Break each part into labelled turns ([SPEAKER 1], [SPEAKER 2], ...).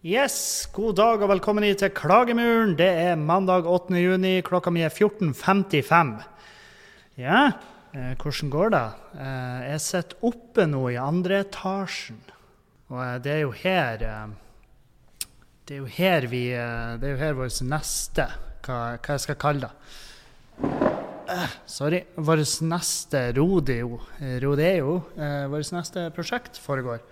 [SPEAKER 1] Yes, god dag og velkommen hit til Klagemuren. Det er mandag 8. juni, klokka mi er 14.55. Ja, eh, hvordan går det? Eh, jeg sitter oppe nå i andre etasjen. Og eh, det er jo her eh, Det er jo her vi Det er jo her vår neste Hva, hva jeg skal kalle det? Sorry. Vårt neste rodeo, rodeo vårt neste prosjekt foregår.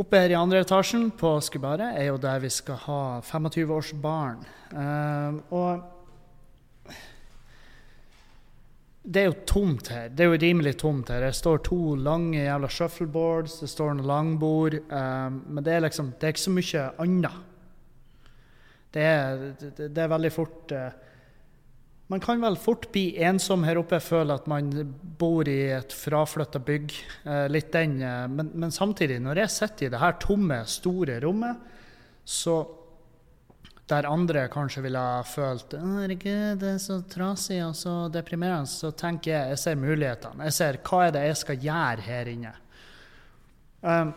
[SPEAKER 1] Oppe her i andre etasjen på Skubaret er jo der vi skal ha 25-årsbarn. Uh, og det er jo tomt her. Det er jo rimelig tomt her. Det står to lange jævla shuffleboards, det står en langbord. Uh, men det er liksom Det er ikke så mye annet. Det er, det, det er veldig fort uh, man kan vel fort bli ensom her oppe, føle at man bor i et fraflytta bygg. Eh, litt den, eh, men, men, samtidig, når jeg sitter i det her tomme, store rommet, så der andre kanskje ville følt Herregud, det er så trasig og så deprimerende, så tenker jeg jeg ser mulighetene. Jeg ser hva er det jeg skal gjøre her inne. Um,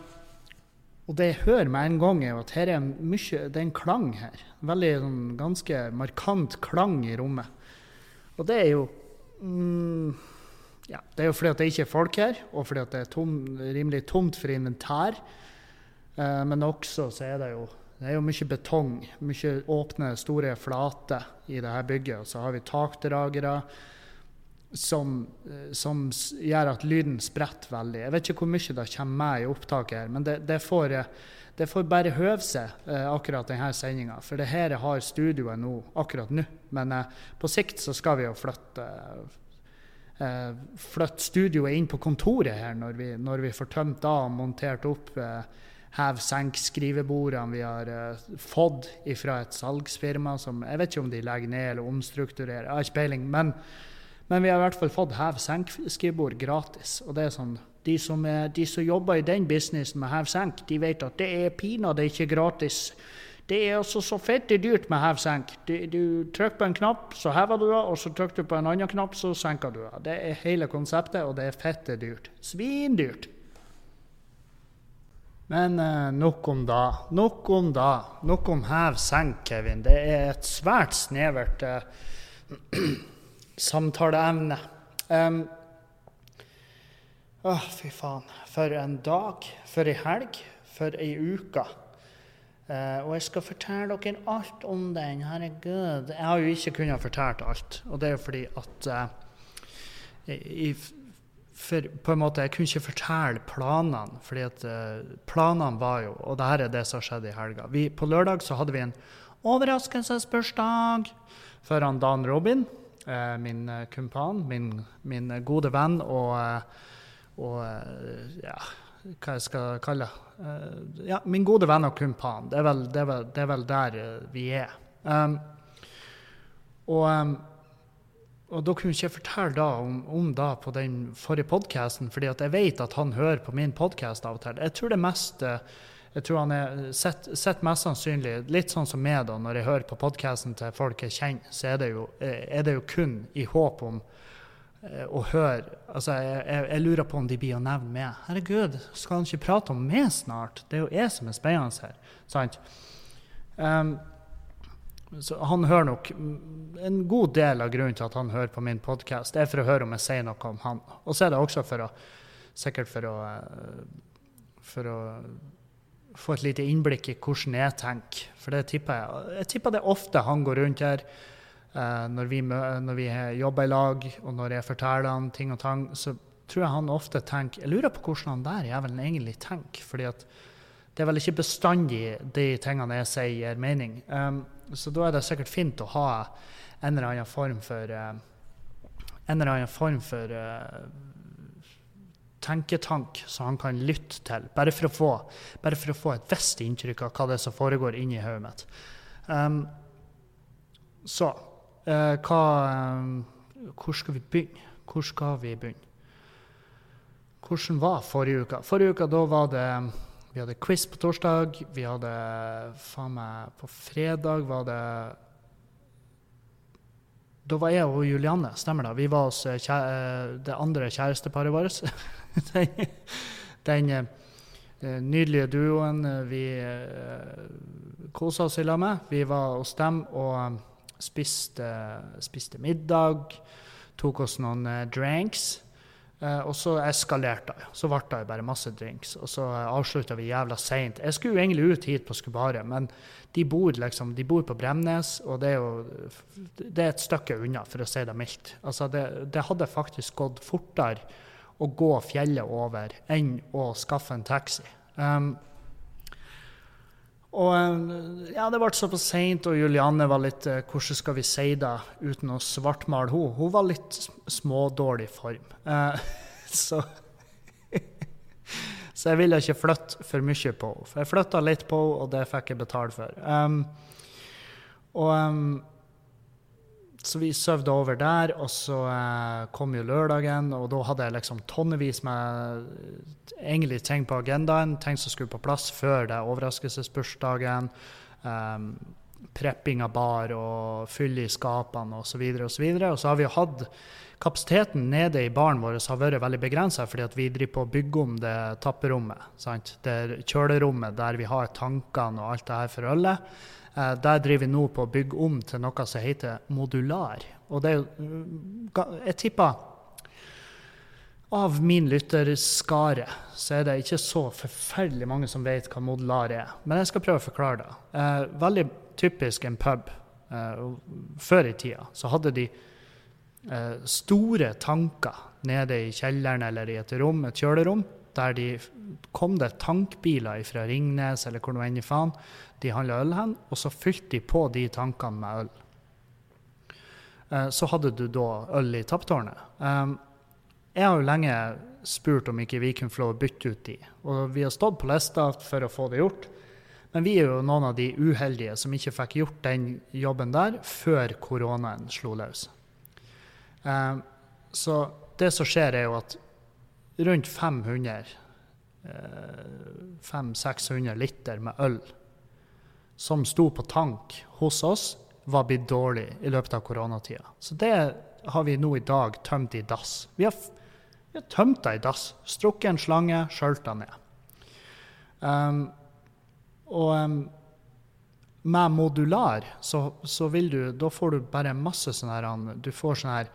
[SPEAKER 1] og det jeg hører med en gang, er at her er mye, det er en klang her. Veldig sånn, ganske markant klang i rommet. Og det er jo mm, ja, Det er jo fordi at det ikke er folk her, og fordi at det er tom, rimelig tomt for inventær. Eh, men også så er det jo det er jo mye betong, mye åpne, store flater i dette bygget. Og så har vi takdragere som, eh, som, gjør at lyden spretter veldig. Jeg vet ikke hvor mye det kommer med i opptaket her, men det, det får det får bare høve seg, eh, akkurat denne sendinga. For det her har studioet nå, akkurat nå. Men eh, på sikt så skal vi jo flytte, eh, flytte studioet inn på kontoret her når vi, når vi får tømt av og montert opp eh, hev-senk-skrivebordene vi har eh, fått fra et salgsfirma som Jeg vet ikke om de legger ned eller omstrukturerer, jeg har ikke peiling. Men, vi har i hvert fall fått hev-senk-skrivebord gratis. og det er sånn de som, er, de som, jobber i den businessen med hev-senk, de vet at det er pinadø ikke gratis. Det er altså så fette dyrt med hev-senk. Du, du, trykker på en knapp, så hever du det, og så trykker du på en annen knapp, så senker du det. Det er hele konseptet, og det er fette dyrt. Svindyrt. Men eh, nok om da. Nok om da. Nok om hev-senk, Kevin. Det er et svært snevert eh, samtaleemne. Um, Åh, fy faen. For en dag. For ei helg. For ei uke. Uh, og jeg skal fortelle dere alt om den. Herregud. Jeg har jo ikke kunnet fortalt alt. Og det er jo fordi at uh, jeg, for på en måte, Jeg kunne ikke fortelle planene. fordi at uh, planene var jo Og det her er det som skjedde i helga. Vi, på lørdag så hadde vi en overraskelsesbursdag for han Dan Robin, min kumpan, min, min, gode venn og og eh, ja, hva jeg skal kalle det. Uh, ja, min gode venn og kumpan. Det er vel, det er vel, det er vel der uh, vi er. Um, og, um, og da kunne ikke jeg fortelle da om, om da på den forrige podkasten, fordi jeg vet at han hører på min podkast av og til. Jeg tror det mest jeg tror han er sett, sett, mest sannsynlig litt sånn som meg, da, når jeg hører på podkasten til folk jeg kjenner, så er det jo, er det jo kun i håp om Eh, å høre altså jeg, jeg, jeg, lurer på om de blir å nevne meg. Herregud, skal han ikke prate om meg snart? Det er jo jeg som er spennende her. Sant? Um, så han hører nok En god del av grunnen til at han hører på min podkast, er for å høre om jeg sier noe om han. Og så er det også for å sikkert for å, eh, for å få et lite innblikk i hvordan jeg tenker. For det tipper jeg, jeg tipper det ofte han går rundt her når, vi, når, vi, jobber i lag, og når jeg forteller han ting og tang, så tror jeg han ofte tenker Jeg lurer på hvordan han der jævelen egentlig tenker. fordi at det er vel ikke bestandig de tingene jeg sier, gir mening. Um, så da er det sikkert fint å ha en eller annen form for uh, En eller annen form for uh, tenketank som han kan lytte til, bare for å få, bare for å få et visst inntrykk av hva det er som foregår inni hodet mitt. Um, så Eh, hva, eh, hvor skal vi begynne? Hvor skal vi begynne? Hvordan var forrige uke? Forrige uke da var det Vi hadde quiz på torsdag. Vi hadde faen meg På fredag var det Da var jeg og Julianne, stemmer det? Vi var hos eh, det andre kjæresteparet vårt. den, den nydelige duoen vi kosa oss i lag med. Vi var hos dem og spiste, spiste middag. Tok oss noen uh, drinks. Uh, og så eskalerte det. Så ble det bare masse drinks. Og så uh, avslutta vi jævla seint. Jeg skulle egentlig ut hit på Skubaret, men de bor liksom, de bor på Bremnes, og det er jo det er et stykke unna, for å si det mildt. Altså, det, det hadde faktisk gått fortere å gå fjellet over enn å skaffe en taxi. Um, og ja, det ble såpass seint, og Julianne var litt uh, Hvordan skal vi si det uten å svartmale henne? Hun var litt smådårlig form. Uh, så Så jeg ville ikke flytte for mye på henne. For jeg flytta litt på henne, og det fikk jeg betalt for. Um, og um, så vi sov over der, og så eh, kom jo lørdagen, og da hadde jeg liksom tonnevis med egentlig ting på agendaen, ting som skulle på plass før det overraskelsesbursdagen. Um, prepping av bar og fylle i skapene osv. Og, så og, så og så har vi jo hatt kapasiteten nede i baren vår har vært veldig begrensa fordi at vi driver på å bygge om det tapperommet. Sant? Det kjølerommet der vi har tankene og alt det her for ølet. Eh, der driver vi nå på å bygge om til noe som heter modular. Og det er jo mm, Jeg tipper av min lytterskare så er det ikke så forferdelig mange som vet hva modular er. Men jeg skal prøve å forklare det. Eh, veldig typisk en pub. Eh, før i tida så hadde de store tanker nede i kjelleren eller i et rom, et kjølerom, der de kom det tankbiler fra Ringnes eller hvor nå enn i faen de handla øl hen, og så fylte de på de tankene med øl. Eh, så hadde du da øl i tapptårnet. Eh, jeg har jo lenge spurt om ikke vi kunne få lov å bytte ut de, og vi har stått på lista for å få det gjort. Men vi er jo noen av de uheldige som ikke fikk gjort den jobben der før koronaen slo løs. Eh, så det som skjer, er jo at rundt 500 500-600 liter med øl som sto på tank hos oss, var blitt dårlig i løpet av koronatida. Så det har vi nå i dag tømt i dass. Vi har, vi har tømt det i dass. Strukket en slange, skjølta ned. Um, og um, med modular så, så, vil du Da får du bare masse sånn her Du får sånn her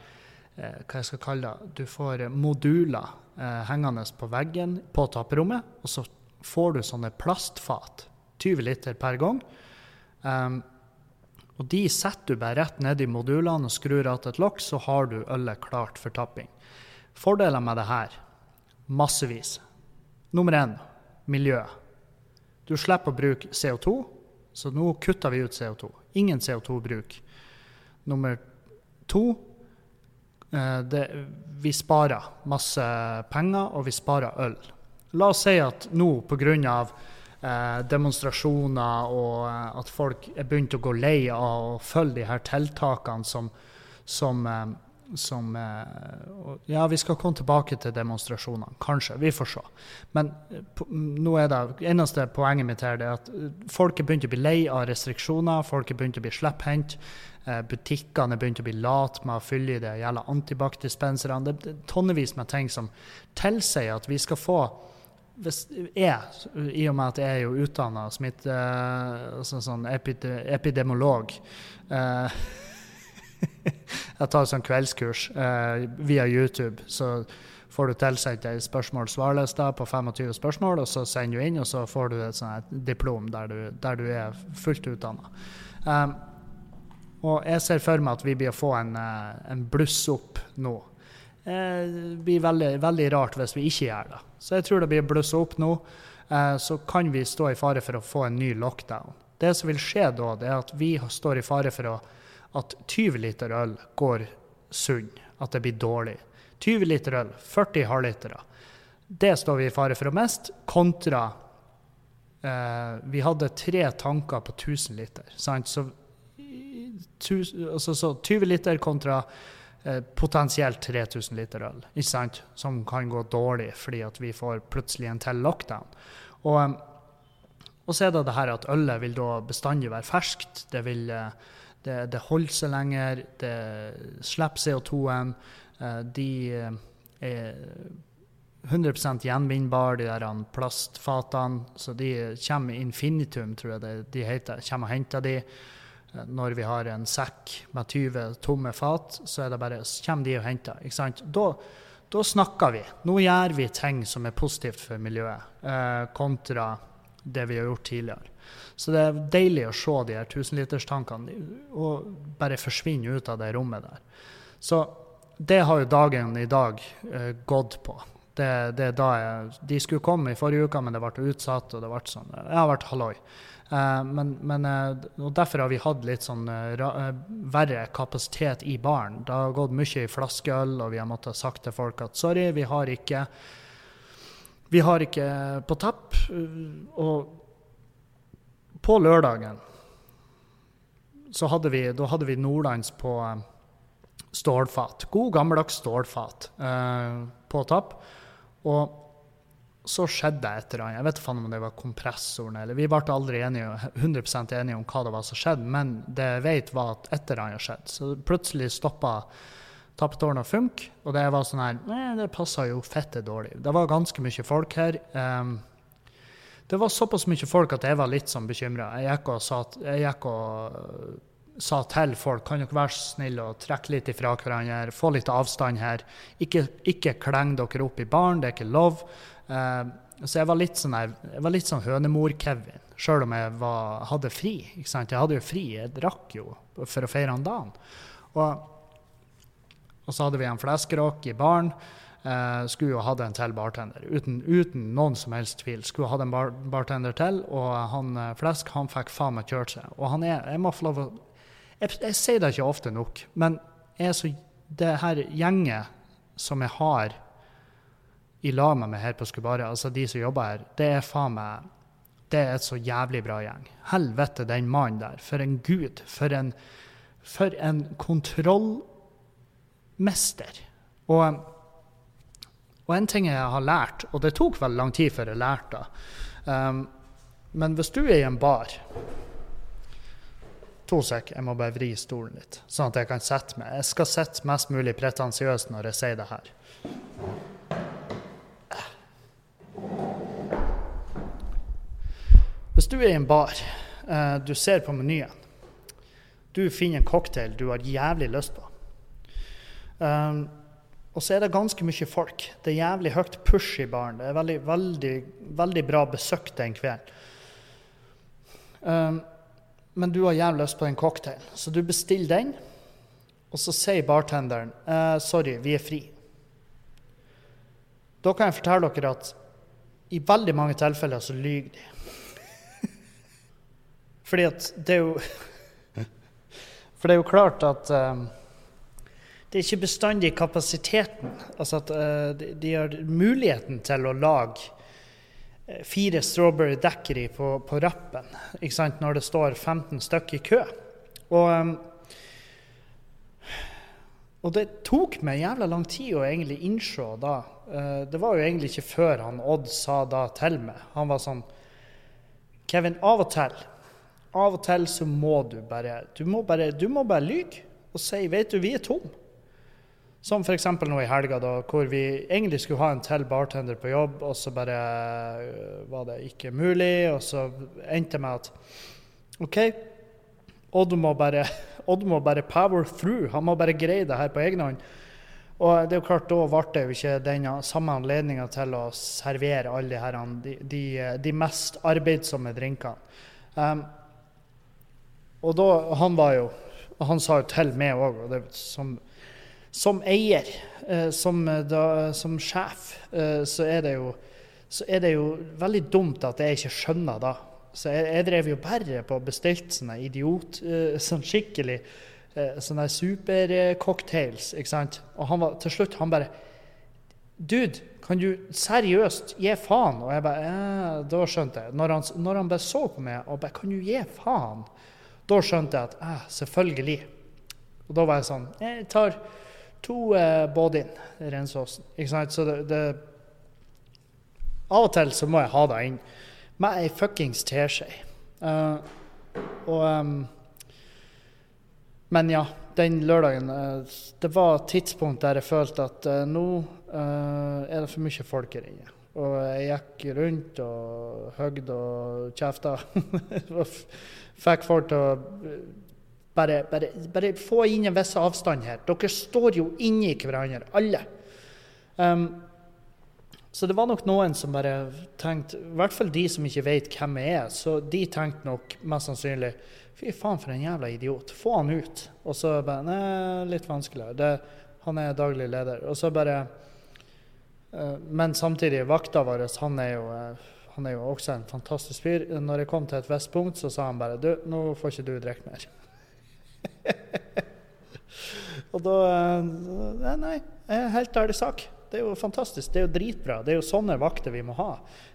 [SPEAKER 1] eh, Hva jeg skal kalle det? Du får moduler eh, hengende på veggen på tapperommet, og så får du sånne plastfat 20 liter per gang. Um, og de setter du bare rett ned i modulene og skrur av et lokk, så har du ølet klart for tapping. Fordeler med det her massevis. Nummer én miljø. Du slipper å bruke CO2, så nå kutter vi ut CO2. Ingen CO2-bruk. Nummer to det, vi sparer masse penger, og vi sparer øl. La oss si at nå pga eh, demonstrasjoner, og eh, at folk er begynt å gå lei av å følge de her tiltakene som, som, eh, som eh, Ja, vi skal komme tilbake til demonstrasjonene, kanskje. Vi får se. Men på, nå er det eneste poenget mitt her er at eh, folk er begynt å bli lei av restriksjoner, folk er begynt å bli slepphendt. Butikkene er begynt å bli late med å fylle i det gjelder antibac-dispenserne. Det er tonnevis med ting som tilsier at vi skal få hvis jeg, i og med at jeg er jo utdanna smitte... Altså sånn epide, epidemiolog eh, Jeg tar sånn kveldskurs eh, via YouTube, så får du tilsendt ei spørsmål-svarliste på 25 spørsmål, og så sender du inn, og så får du et sånt diplom der du, der du er fullt utdanna. Um, og jeg ser for meg at vi blir å få en, eh, en bluss opp nå. Det blir veldig, veldig rart hvis vi ikke gjør det. Så jeg tror det blir blussa opp nå. Eh, så kan vi stå i fare for å få en ny lockdown. Det som vil skje da, det er at vi står i fare for å, at 20 liter øl går sunn. At det blir dårlig. 20 liter øl, 40 halvlitere. Det står vi i fare for å miste, kontra eh, Vi hadde tre tanker på 1000 liter. Sant? Så, altså, så 20 liter kontra Eh, potensielt 3000 liter øl, ikke sant? som kan gå dårlig fordi at vi får plutselig en til lockdown. Og, eh, og så er det det her at ølet vil da bestandig være ferskt. Det, vil, eh, det, det holder seg lenger, det slipper CO2-en. De er 100% gjenvinnbar, de der plastfatene. Så de kommer infinitum, tror jeg det, de heter. Kommer og henter de. Når vi har en sekk med 20 tomme fat, så er det bare, kommer de og henter. ikke sant? Da, da snakker vi. Nå gjør vi ting som er positivt for miljøet, eh, kontra det vi har gjort tidligere. Så det er deilig å se de her tusenliterstankene og bare forsvinne ut av det rommet der. Så det har jo dagen i dag eh, gått på. Det, det da jeg, de skulle komme i forrige uke, men det ble utsatt. og Det ble sånn, Jeg har vært halloi. Eh, men, men, eh, og Derfor har vi hatt litt sånn uh, verre kapasitet i baren. Det har gått mye i flaskeøl, og vi har måttet sagt til folk at sorry, vi har ikke vi har ikke på tapp. Og på lørdagen så hadde vi, da hadde vi nordlands på stålfat. God, gammeldags stålfat eh, på tapp. Og så skjedde det et eller annet. Jeg vet ikke om det var kompressoren eller Vi ble aldri enige, 100 enige om hva det var som skjedde, men det jeg vet, var at et eller annet skjedde. Så plutselig stoppa tappetårnet å funke, og det var sånn her det passa jo fette dårlig. Det var ganske mye folk her. Um, det var såpass mye folk at jeg var litt sånn bekymra. Jeg gikk og sa, gikk og sa til folk kan dere være så snill å trekke litt ifra hverandre, få litt avstand her. Ikke, ikke kleng dere opp i baren, det er ikke lov. Uh, så jeg var litt sånn, jeg sånn hønemor-Kevin, sjøl om jeg var, hadde fri. ikke sant? Jeg hadde jo fri, jeg drakk jo for å feire han dagen. Og, og så hadde vi en fleskerock i baren. Eh, skulle jo hatt en til bartender, uten, uten, noen som helst tvil. Skulle hatt en bar bartender til, og han uh, Flesk han fikk faen meg kjørt seg. Og han er, jeg må få lov å jeg, jeg, sier det ikke ofte nok, men så, det her gjenget som jeg har i lag med meg her på Skubare, altså de som jobber her, det er faen meg det er et så jævlig bra gjeng. Helvete, den mannen der. For en gud. For en, for en kontrollmester. Og, og, en ting jeg har lært, og det tok veldig lang tid før jeg lærte det um, Men hvis du er i en bar To sek, jeg må bare vri stolen litt, sånn at jeg kan sette meg. Jeg skal sitte mest mulig pretensiøst når jeg sier det her. Hvis du er i en bar, eh, du ser på menyen, du finner en cocktail du har jævlig lyst på. Um, og så er det ganske mye folk. Det er jævlig høyt push i baren. Det er veldig, veldig, veldig bra besøk den kvelden. Um, men du har jævlig lyst på en cocktail, så du bestiller den. Og så sier bartenderen eh, sorry, vi er fri. Da kan jeg fortelle dere at i veldig mange tilfeller så lyver de. Fordi at det er jo For det er jo klart at um, det er ikke bestandig kapasiteten. Altså at uh, de, de har muligheten til å lage Eh, fire Strawberry dekkeri på, på rappen når det står 15 stykker i kø. Og, ehm, og, det tok meg jævla lang tid å egentlig innse da. Eh, det var jo egentlig ikke før han Odd sa da til meg. Han var sånn Kevin, av og til av og til så må du bare Du må bare, bare lyge og si Vet du, vi er tom'. Som f.eks. nå i helga, da, hvor vi egentlig skulle ha en til bartender på jobb, og så bare øh, var det ikke mulig. Og så endte det med at OK, Odd må bare, Odd må bare power through. Han må bare greie det her på egen hånd. Og det er jo klart, da ble det jo ikke den samme anledninga til å servere alle de, her, de, de, mest arbeidsomme drinkene. Um, og da Han var jo Han sa jo til meg òg, og det som som eier, eh, som, eh, da, som sjef, eh, så, er jo, så, er det jo, veldig dumt at jeg ikke skjønner da. Så jeg, jeg drev jo bare på bestilt sånne idiot, sånn skikkelig sånne supercocktails, ikke sant. Og han var til slutt han bare Dude, kan du seriøst gi faen? Og jeg bare ja, Da skjønte jeg. Når han, når han bare så på meg og bare Kan du gi faen? Da skjønte jeg at eh, selvfølgelig. Og da var jeg sånn Jeg tar to eh, Bodin rensåsen. Ikke sant? Så det, det, Av og til så må jeg ha det inn med ei fuckings teskje. Uh, og um, Men ja, den lørdagen uh, Det var et tidspunkt der jeg følte at uh, nå eh, er det for mye folk her inne. Og jeg gikk rundt og høgde og kjefta. fikk folk til å eh, bare, bare, bare få inn en viss avstand her. Dere står jo inni hverandre, alle. Um, så det var nok noen som bare tenkte, i hvert fall de som ikke vet hvem jeg er, så de tenkte nok mest sannsynlig Fy faen, for en jævla idiot. Få han ut. Og så bare Nei, litt vanskeligere. Det, han er daglig leder. Og så bare eh, Men samtidig, vakta vår, han er jo eh, han er jo også en fantastisk fyr. Når jeg kom til et visst punkt, så sa han bare Du, nå får ikke du drikke mer. Og da eh, Nei, nei, helt ærlig sak. Det er jo fantastisk. Det er jo dritbra. Det er jo sånne vakter vi må ha.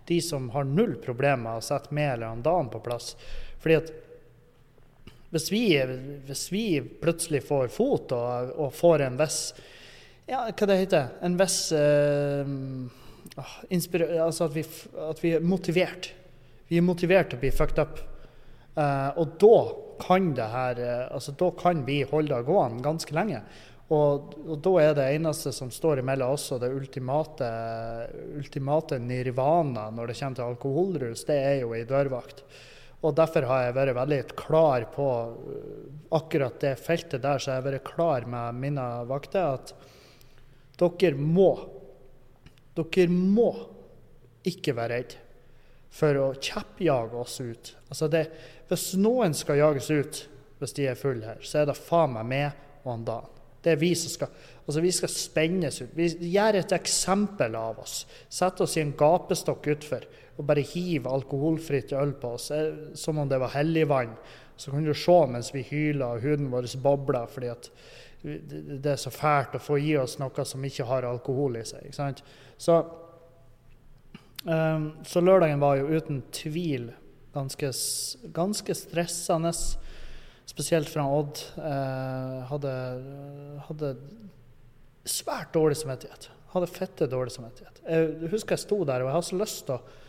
[SPEAKER 1] De som har null problemer med å sette med eller annen dagen på plass. Fordi at hvis vi, hvis vi plutselig får fot og, og får en viss Ja, hva det heter En viss eh, ah, Altså at vi, at vi er motivert. Vi er motivert til å bli fucked up. Eh, og da kan det her eh, Altså da kan vi holde det gående ganske lenge. Og, og da er det eneste som står imellom oss og det ultimate, ultimate nirvana når det kommer til alkoholrus, det er jo ei dørvakt. Og derfor har jeg vært veldig klar på uh, akkurat det feltet der, så jeg har vært klar med mine vakter at dere må Dere må ikke være redd for å kjeppjage oss ut. Altså det, hvis noen skal jages ut hvis de er fulle her, så er det faen meg meg og Dan. Det er vi som skal Altså, vi skal spennes ut. Vi gjør et eksempel av oss. Sette oss i en gapestokk utfor og bare hive alkoholfritt øl på oss, eh, som om det var helligvann. Så kan du se mens vi hyler og huden vår bobler fordi at det er så fælt å få gi oss noe som ikke har alkohol i seg. ikke sant? Så, um, så lørdagen var jo uten tvil ganske, ganske stressende. Spesielt fra Odd. Eh, hadde, hadde svært dårlig samvittighet. Hadde fette dårlig samvittighet. Jeg husker jeg sto der og jeg hadde så lyst til å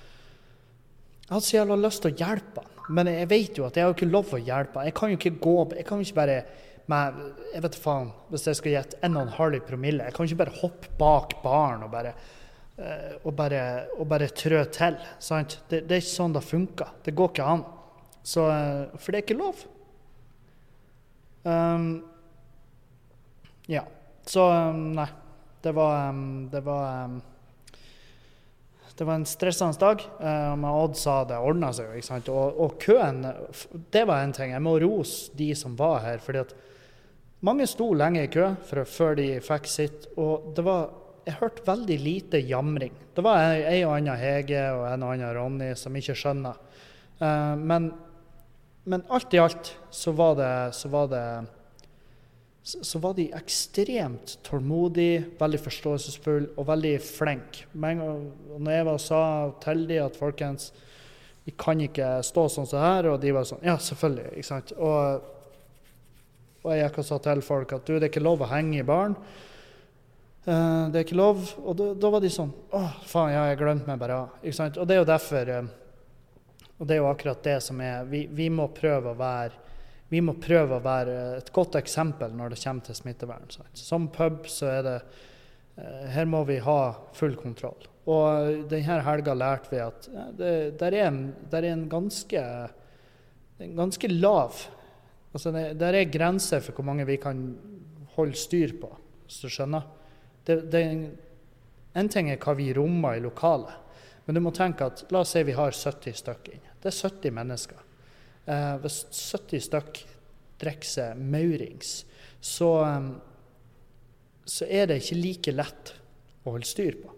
[SPEAKER 1] jeg hadde så jævla lyst til å hjelpe han, men jeg vet jo at jeg har ikke lov å hjelpe han. Jeg kan jo ikke gå Jeg kan jo ikke bare med, Jeg vet faen, hvis jeg skal gjette 1,5 promille Jeg kan jo ikke bare hoppe bak baren og bare eh, og bare, og bare trø til. Sant? Det, det er ikke sånn det funker. Det går ikke an. Så, eh, for det er ikke lov. Um, ja. Så um, nei. Det var um, Det var det var en stressende dag. Uh, men Odd sa det ordna seg jo. ikke sant? Og, og køen Det var en ting. Jeg må rose de som var her. fordi at mange sto lenge i kø før de fikk sitt. Og det var Jeg hørte veldig lite jamring. Det var ei, og anna Hege og en og annen Ronny som ikke skjønner. Uh, men, men alt i alt så var det, så var det så, var de ekstremt tålmodige, veldig forståelsesfulle og veldig flinke. Men når jeg var sa til de at folkens, vi kan ikke stå sånn som her, og de var sånn Ja, selvfølgelig. ikke sant? Og, og jeg gikk og sa til folk at du, det er ikke lov å henge i baren. Uh, det er ikke lov. Og da, da var de sånn Å, faen, ja, jeg glemte meg bare av. Sant? Og det er jo derfor eh, Og det er jo akkurat det som er Vi, vi må prøve være vi må prøve å være et godt eksempel når det kommer til smittevern. Sant? Som pub så er det eh, Her må vi ha full kontroll. Og denne helga lærte vi at det der er, en, der er en ganske en ganske lav Altså det der er grenser for hvor mange vi kan holde styr på, hvis du skjønner. Det, det en, en ting er hva vi rommer i lokalet, men du må tenke at la oss si vi har 70 stykker inne. Det er 70 mennesker. Eh, hvis 70 stykk drikker seg maurings, så, eh, så er det ikke like lett å holde styr på.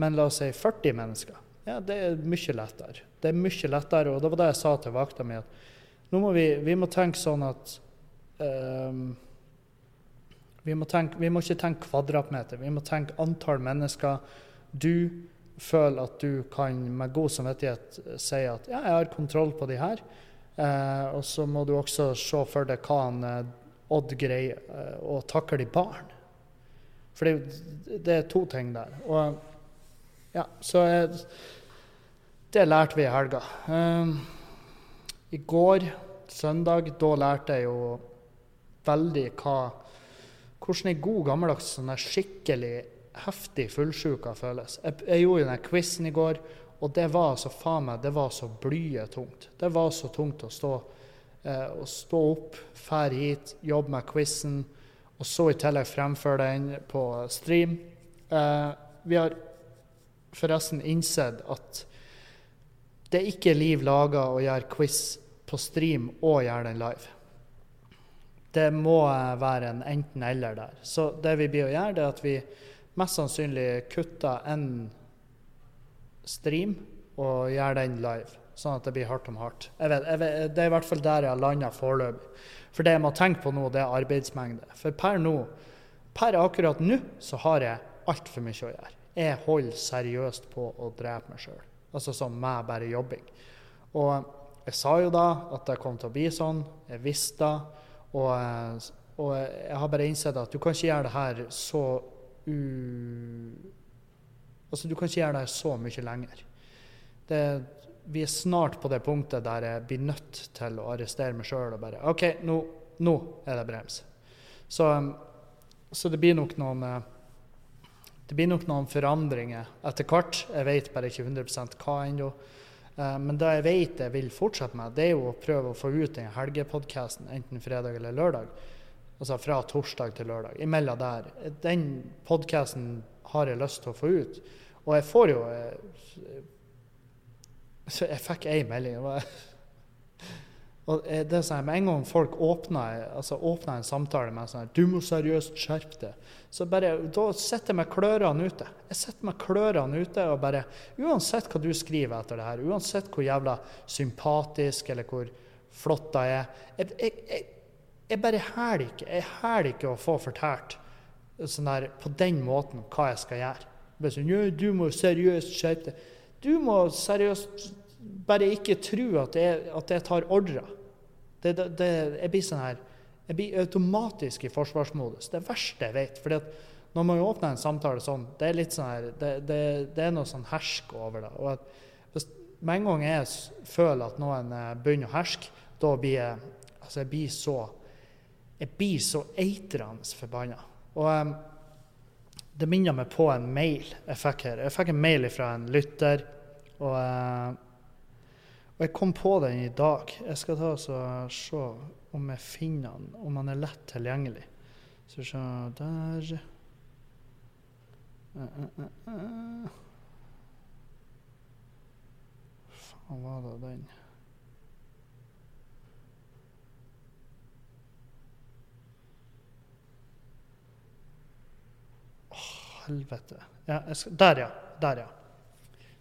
[SPEAKER 1] Men la oss si 40 mennesker. Ja, det er mye lettere. Det er mye lettere, og det var det jeg sa til vakta mi, at nå må vi, vi må tenke sånn at eh, vi, må tenke, vi må ikke tenke kvadratmeter, vi må tenke antall mennesker. Du føler at du kan med god samvittighet si at ja, jeg har kontroll på de her. Eh, og så må du også se for deg hva han eh, Odd greier eh, å takle i barn. For det, det er to ting der. Og ja, så jeg, Det lærte vi i helga. Eh, I går, søndag, da lærte jeg jo veldig hva Hvordan ei god gammeldags sånn skikkelig heftig fullsjuka føles. Jeg, jeg gjorde den quizen i går, og det var så faen meg, det var så blytungt. Det var så tungt å stå, eh, å stå opp, fære hit, jobbe med quizen, og så i tillegg fremføre den på stream. Eh, vi har forresten innsett at det er ikke liv laga å gjøre quiz på stream og gjøre den live. Det må være en enten-eller der. Så det vi blir å gjøre, det er at vi mest sannsynlig kutte en stream og gjør den live, sånn at det blir hardt om hardt. Jeg vet, jeg vet, det er i hvert fall der jeg har landa foreløpig. For det jeg må tenke på nå, det er arbeidsmengde. For per nå, per akkurat nå, så har jeg altfor mye å gjøre. Jeg holder seriøst på å drepe meg sjøl. Altså som meg, bare jobbing. Og jeg sa jo da at det kom til å bli sånn. Jeg visste det. Og, og, jeg har bare innsett at du kan ikke gjøre det her så u... Altså, du kan ikke gjøre det så mye lenger. Det, vi er snart på det punktet der jeg blir nødt til å arrestere meg sjøl og bare OK, nå, nå, er det brems. Så, så det blir nok noen eh, det blir nok noen forandringer etter hvert. Jeg vet bare ikke 100 hva ennå. Eh, men det jeg vet jeg vil fortsette med, det er jo å prøve å få ut den helgepodkasten enten fredag eller lørdag. Altså fra torsdag til lørdag. Imellom der. Den podkasten har jeg lyst til å få ut. Og jeg får jo eh, Jeg fikk ei melding. Og det er sånn, Med en gang folk åpner, altså åpner en samtale med sånn 'Du må seriøst skjerpe deg', så bare, da sitter jeg med klørne ute. Jeg sitter med klørne ute og bare Uansett hva du skriver etter det her, uansett hvor jævla sympatisk eller hvor flott jeg er Jeg, jeg, jeg, jeg bare hæler ikke. Jeg hæler ikke å få fortalt sånn der, på den måten hva jeg skal gjøre. Bare sånn, 'Du må seriøst skjerpe deg'. Du må seriøst bare ikke tro at jeg, at jeg tar ordre. Det, det, det, jeg blir sånn her Jeg blir automatisk i forsvarsmodus. Det verste jeg vet. fordi at når man åpner en samtale sånn, det er litt sånn her, det, det, det er noe sånn hersk over det. og at hvis, Med en gang jeg føler at noen eh, begynner å herske, da blir jeg altså jeg blir så jeg blir så eitrende forbanna. Og um, det minner meg på en mail jeg fikk her. Jeg fikk en mail fra en lytter. og uh, og jeg kom på den i dag. Jeg skal ta og se om jeg finner den, om han er lett tilgjengelig. Så se der uh, uh, uh, Faen var det den Åh, helvete. Ja, skal, der, ja. Der, ja.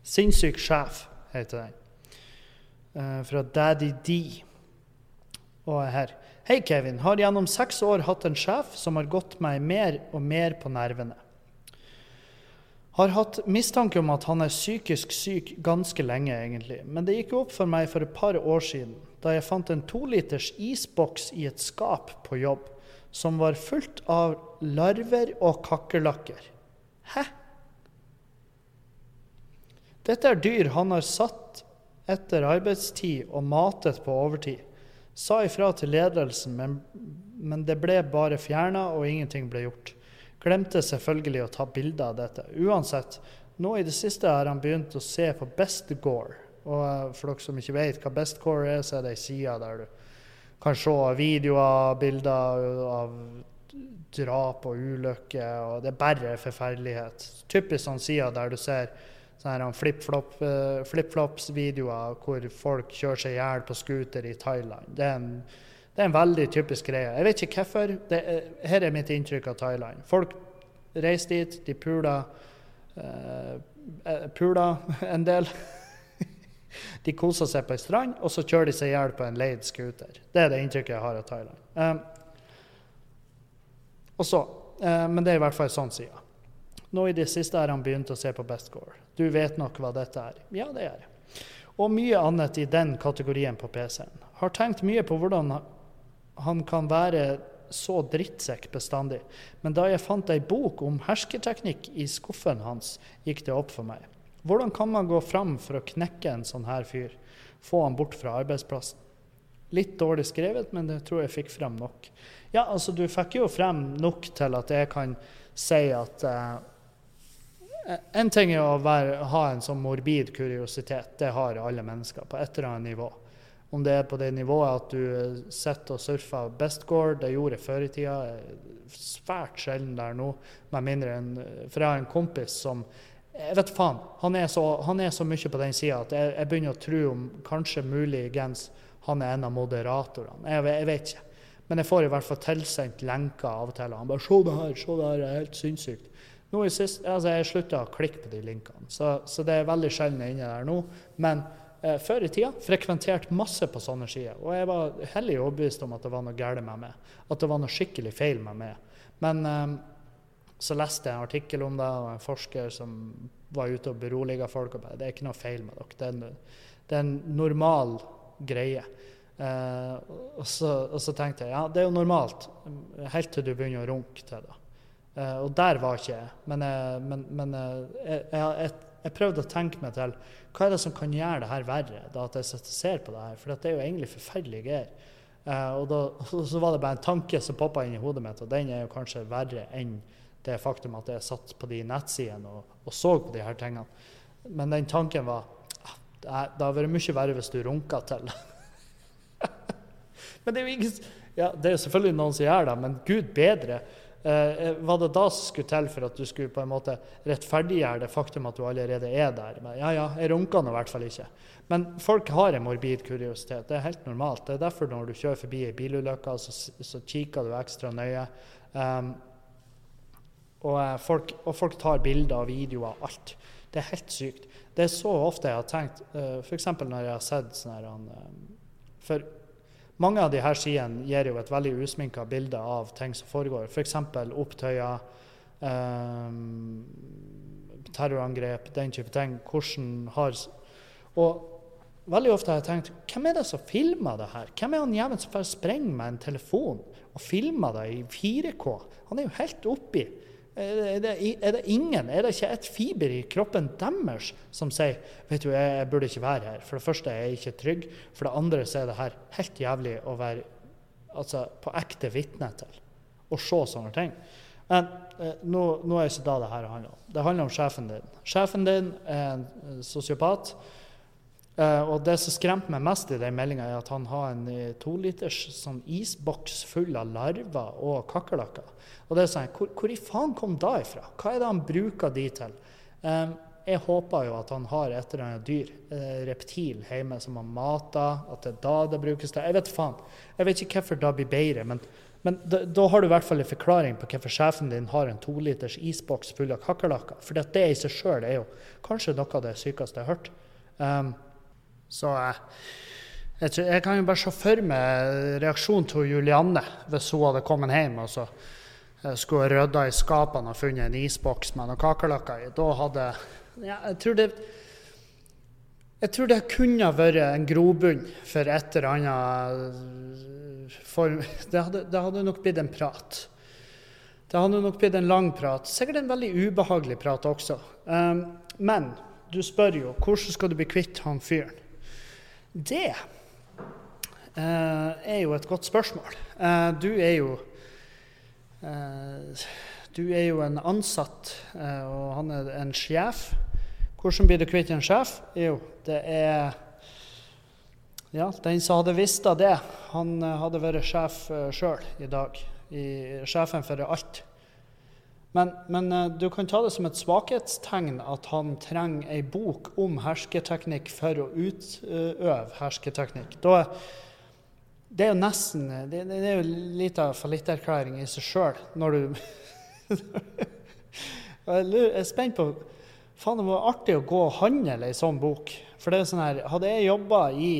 [SPEAKER 1] Sinnssyk sjef heter den. Uh, fra Daddy D. Og er her. Hei, Kevin. Har gjennom seks år hatt en sjef som har gått meg mer og mer på nervene. Har hatt mistanke om at han er psykisk syk ganske lenge, egentlig. Men det gikk opp for meg for et par år siden, da jeg fant en toliters isboks i et skap på jobb, som var fullt av larver og kakerlakker. Hæ? Dette er dyr han har satt etter arbeidstid og matet på overtid. Sa ifra til ledelsen, men, men det ble bare fjerna, og ingenting ble gjort. Glemte selvfølgelig å ta bilder av dette. Uansett, nå i det siste har han begynt å se på Bestgore. Og eh, for dere som ikke vet hva Bestgore er, så er det ei side der du kan se videoer, bilder av drap og ulykker, og det er bare forferdelighet. Typisk sånn sida der du ser sånne flip eh, videoer hvor folk kjører seg i hjel på scooter i Thailand. Det er, en, det er en veldig typisk greie. Jeg vet ikke hvorfor. Er, her er mitt inntrykk av Thailand. Folk reiser dit, de puler, uh, puler en del. de koser seg på ei strand, og så kjører de seg i hjel på en leid scooter. Det er det inntrykket jeg har av Thailand. Um, og så, uh, men det er i hvert fall sånn side. Nå i det siste har han begynt å se på best score. Du vet nok hva dette er. Ja, det gjør jeg. Og mye annet i den kategorien på PC-en. Har tenkt mye på hvordan han kan være så drittsekk bestandig. Men da jeg fant ei bok om hersketeknikk i skuffen hans, gikk det opp for meg. Hvordan kan man gå fram for å knekke en sånn her fyr? Få han bort fra arbeidsplassen? Litt dårlig skrevet, men det tror jeg fikk frem nok. Ja, altså, du fikk jo frem nok til at jeg kan si at uh, En ting er å være, ha en sånn morbid kuriositet. Det har alle mennesker på et eller annet nivå. Om det er på det nivået at du sitter og surfer Bestgård, det gjorde jeg før i tida. Svært sjelden der nå, med mindre enn For jeg har en kompis som jeg vet faen. Han er så, han er så mye på den sida at jeg, jeg, begynner å tro om kanskje muligens han er en av moderatorene. Jeg, jeg, vet ikke. Men jeg får i hvert fall tilsendt lenker av og til. Og Han bare 'Se det her, se det her, det er helt sinnssykt'. Nå i sist, altså Jeg slutta å klikke på de linkene, så, så det er veldig sjelden inne der nå. Men eh, før i tida frekventerte masse på sånne sider. Og jeg var hellig overbevist om at det var noe galt med meg. At det var noe skikkelig feil med meg. Men eh, så leste jeg en artikkel om det, og en forsker som var ute og beroliga folk. og bare, Det er ikke noe feil med dere. Det er en, det er en normal greie. Eh, og, så, og, så, tenkte jeg ja, det er jo normalt, helt til du begynner å runke til det. Eh, og der var ikke jeg. Men, jeg, men, men eh, jeg, jeg, jeg prøvde å tenke meg til hva er det som kan gjøre det her verre, da at jeg ser på det her. For det er jo egentlig forferdelige greier. Eh, og, og, så var det bare en tanke som poppa inn i hodet mitt, og den er jo kanskje verre enn det faktum at jeg satt på de nettsidene og, og, så på de her tingene. Men den tanken var ah, det, hadde vært mye verre hvis du runka til. Men det er jo ingen, ja, det er jo selvfølgelig noen som gjør det, men gud bedre. Eh, eh, hva det da skulle til for at du skulle på en måte rettferdiggjøre det faktum at du allerede er der? Men, ja, ja, jeg runka nå i hvert fall ikke. Men folk har en morbid kuriositet. Det er helt normalt. Det er derfor når du kjører forbi ei bilulykke, så, så, kikker du ekstra nøye. Um, og, eh, folk, og, folk, tar bilder og videoer av alt. Det er helt sykt. Det er så ofte jeg har tenkt, uh, f.eks. når jeg har sett sånn her uh, mange av disse sidene gir jo et veldig usminka bilde av ting som foregår. F.eks. For opptøyer, eh, terrorangrep, den type ting. Hvordan har Og veldig ofte har jeg tenkt hvem er det som filmer det her? Hvem er han jævelen som sprenger med en telefon og filmer det i 4K? Han er jo helt oppi. Er det, er det, ingen, er det ikke et fiber i kroppen deres som sier vet du, jeg, jeg burde ikke være her? For det første er jeg ikke trygg. For det andre så er det her helt jævlig å være altså, på ekte vitne til. Å se sånne ting. Men eh, nå, nå, er det ikke da det her handler om. Det handler om sjefen din. Sjefen din er en sosiopat. Uh, og det som skremte meg mest i den meldinga, er at han har en uh, toliters sånn isboks full av larver og kakerlakker. Og det er sånn, hvor, hvor, i faen kom da ifra? Hva er det han bruker de til? Um, jeg håper jo at han har et eller annet dyr, uh, reptil, hjemme som han mater. At det er da det brukes til. Jeg vet faen. Jeg vet ikke hvorfor det blir bedre. men men da, da, har du i hvert fall en forklaring på hvorfor sjefen din har en toliters isboks full av kakerlakker. For det i seg sjøl er jo kanskje noe av det sykeste jeg har hørt. Um, så jeg, jeg, kan jo bare se for meg reaksjonen til Julianne hvis hun hadde kommet hjem og så eh, skulle rydda i skapene og funnet en isboks med noen kakerlakker i. Da hadde ja, jeg, tror det, jeg tror det kunne vært en grobunn for et eller annet form det hadde, det hadde nok blitt en prat. Det hadde nok blitt en lang prat. Sikkert en veldig ubehagelig prat også. Um, men du spør jo hvordan skal du bli kvitt han fyren? Det eh, er jo et godt spørsmål. Eh, du er jo eh, Du er jo en ansatt, og han er en sjef. Hvordan blir du kvitt en sjef? Jo, det er Ja, den som hadde visst av det, han hadde vært sjef sjøl i dag. I, sjefen for alt. Men, men, eh, du kan ta det som et svakhetstegn at han trenger ei bok om hersketeknikk for å utøve hersketeknikk. Da, det er jo nesten Det, det er jo litt av fallitterklæring i seg sjøl når du Jeg er spent på Faen, det var artig å gå og handle ei sånn bok. For det er sånn her Hadde jeg jobba i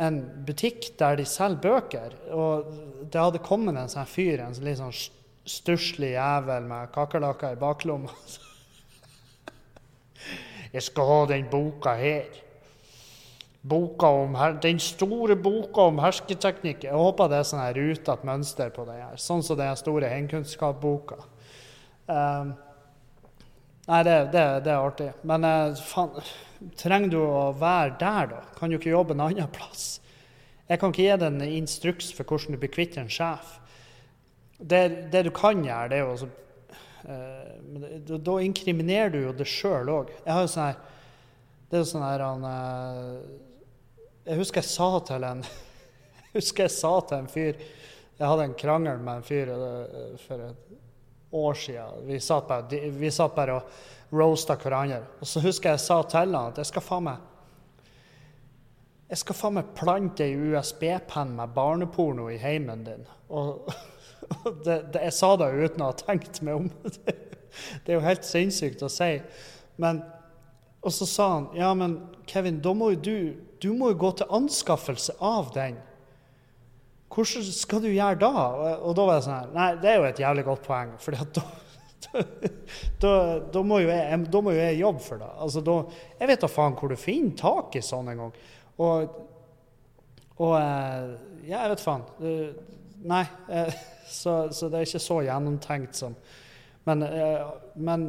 [SPEAKER 1] en butikk der de selger bøker, og det hadde kommet en sånn fyr, en litt sånn stusslig jævel med kakerlakker i baklomma. Jeg skal ha den boka her. Boka om her, den store boka om hersketeknikk. Jeg håper det er sånn rutete mønster på den her. Sånn som den store heimkunnskapsboka. Um, nei, det, det, det, er artig. Men uh, faen, trenger du å være der, da? Kan du ikke jobbe en annen plass? Jeg kan ikke gi deg en instruks for hvordan du blir kvitt en sjef det, det, du kan gjøre, det er å Eh, da, da inkriminerer du jo det sjøl òg. Jeg har jo sånn her Det er jo sånn her han eh, Jeg husker jeg sa til en Jeg husker jeg sa til en fyr Jeg hadde en krangel med en fyr eh, for et år siden. Vi satt bare, vi satt bare og roasta hverandre. Og så husker jeg jeg sa til han at jeg skal faen meg jeg skal faen meg plante ei USB-penn med barneporno i heimen din. Og det, det, jeg sa det uten å ha tenkt meg om. Det, det er jo helt sinnssykt å si. Men, og så sa han ja, men Kevin, da må jo du, du må jo gå til anskaffelse av den. Hvordan skal du gjøre da? Og, da var jeg sånn Nei, det er jo et jævlig godt poeng. For da, da, da, må jo jeg, da må jo jeg jobbe for det. Altså, da, jeg vet da faen hvor du finner tak i sånn en gang. Og, og eh, Ja, jeg vet faen. Nei. Eh, så, så, det er ikke så gjennomtenkt som Men, eh, men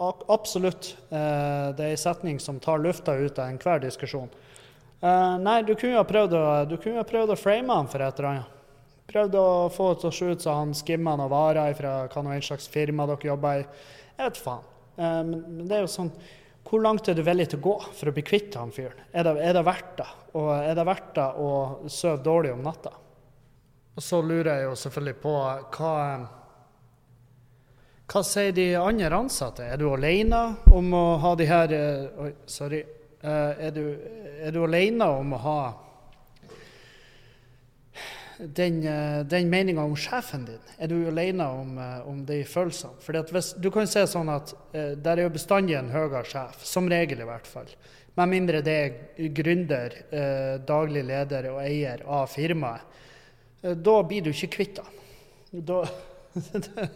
[SPEAKER 1] absolutt. Det er en setning som tar lufta ut av enhver diskusjon. Nei, du kunne jo prøvd å, kunne prøvd å frame han for et eller annet. Prøvd å få det til å se ut som han skimmer noen varer fra hva nå slags firma dere jobber i. Jeg vet faen. Men det er jo sånn hvor langt er du villig til å gå for å bli kvitt han fyren? Er er det verdt det? Og er det verdt det å sove dårlig om natta? Og så lurer jeg jo selvfølgelig på hva Hva sier de andre ansatte? Er du alene om å ha de her eh, Oi, sorry. Eh, er du, er du alene om å ha den, eh, den meninga om sjefen din? Er du alene om, om de følelsene? Fordi hvis, du kan se sånn at der er jo bestandig en høyere sjef, som regel i hvert fall. Med mindre det er gründer, daglig leder og eier av firmaet. Eh, da blir du ikke kvitt den.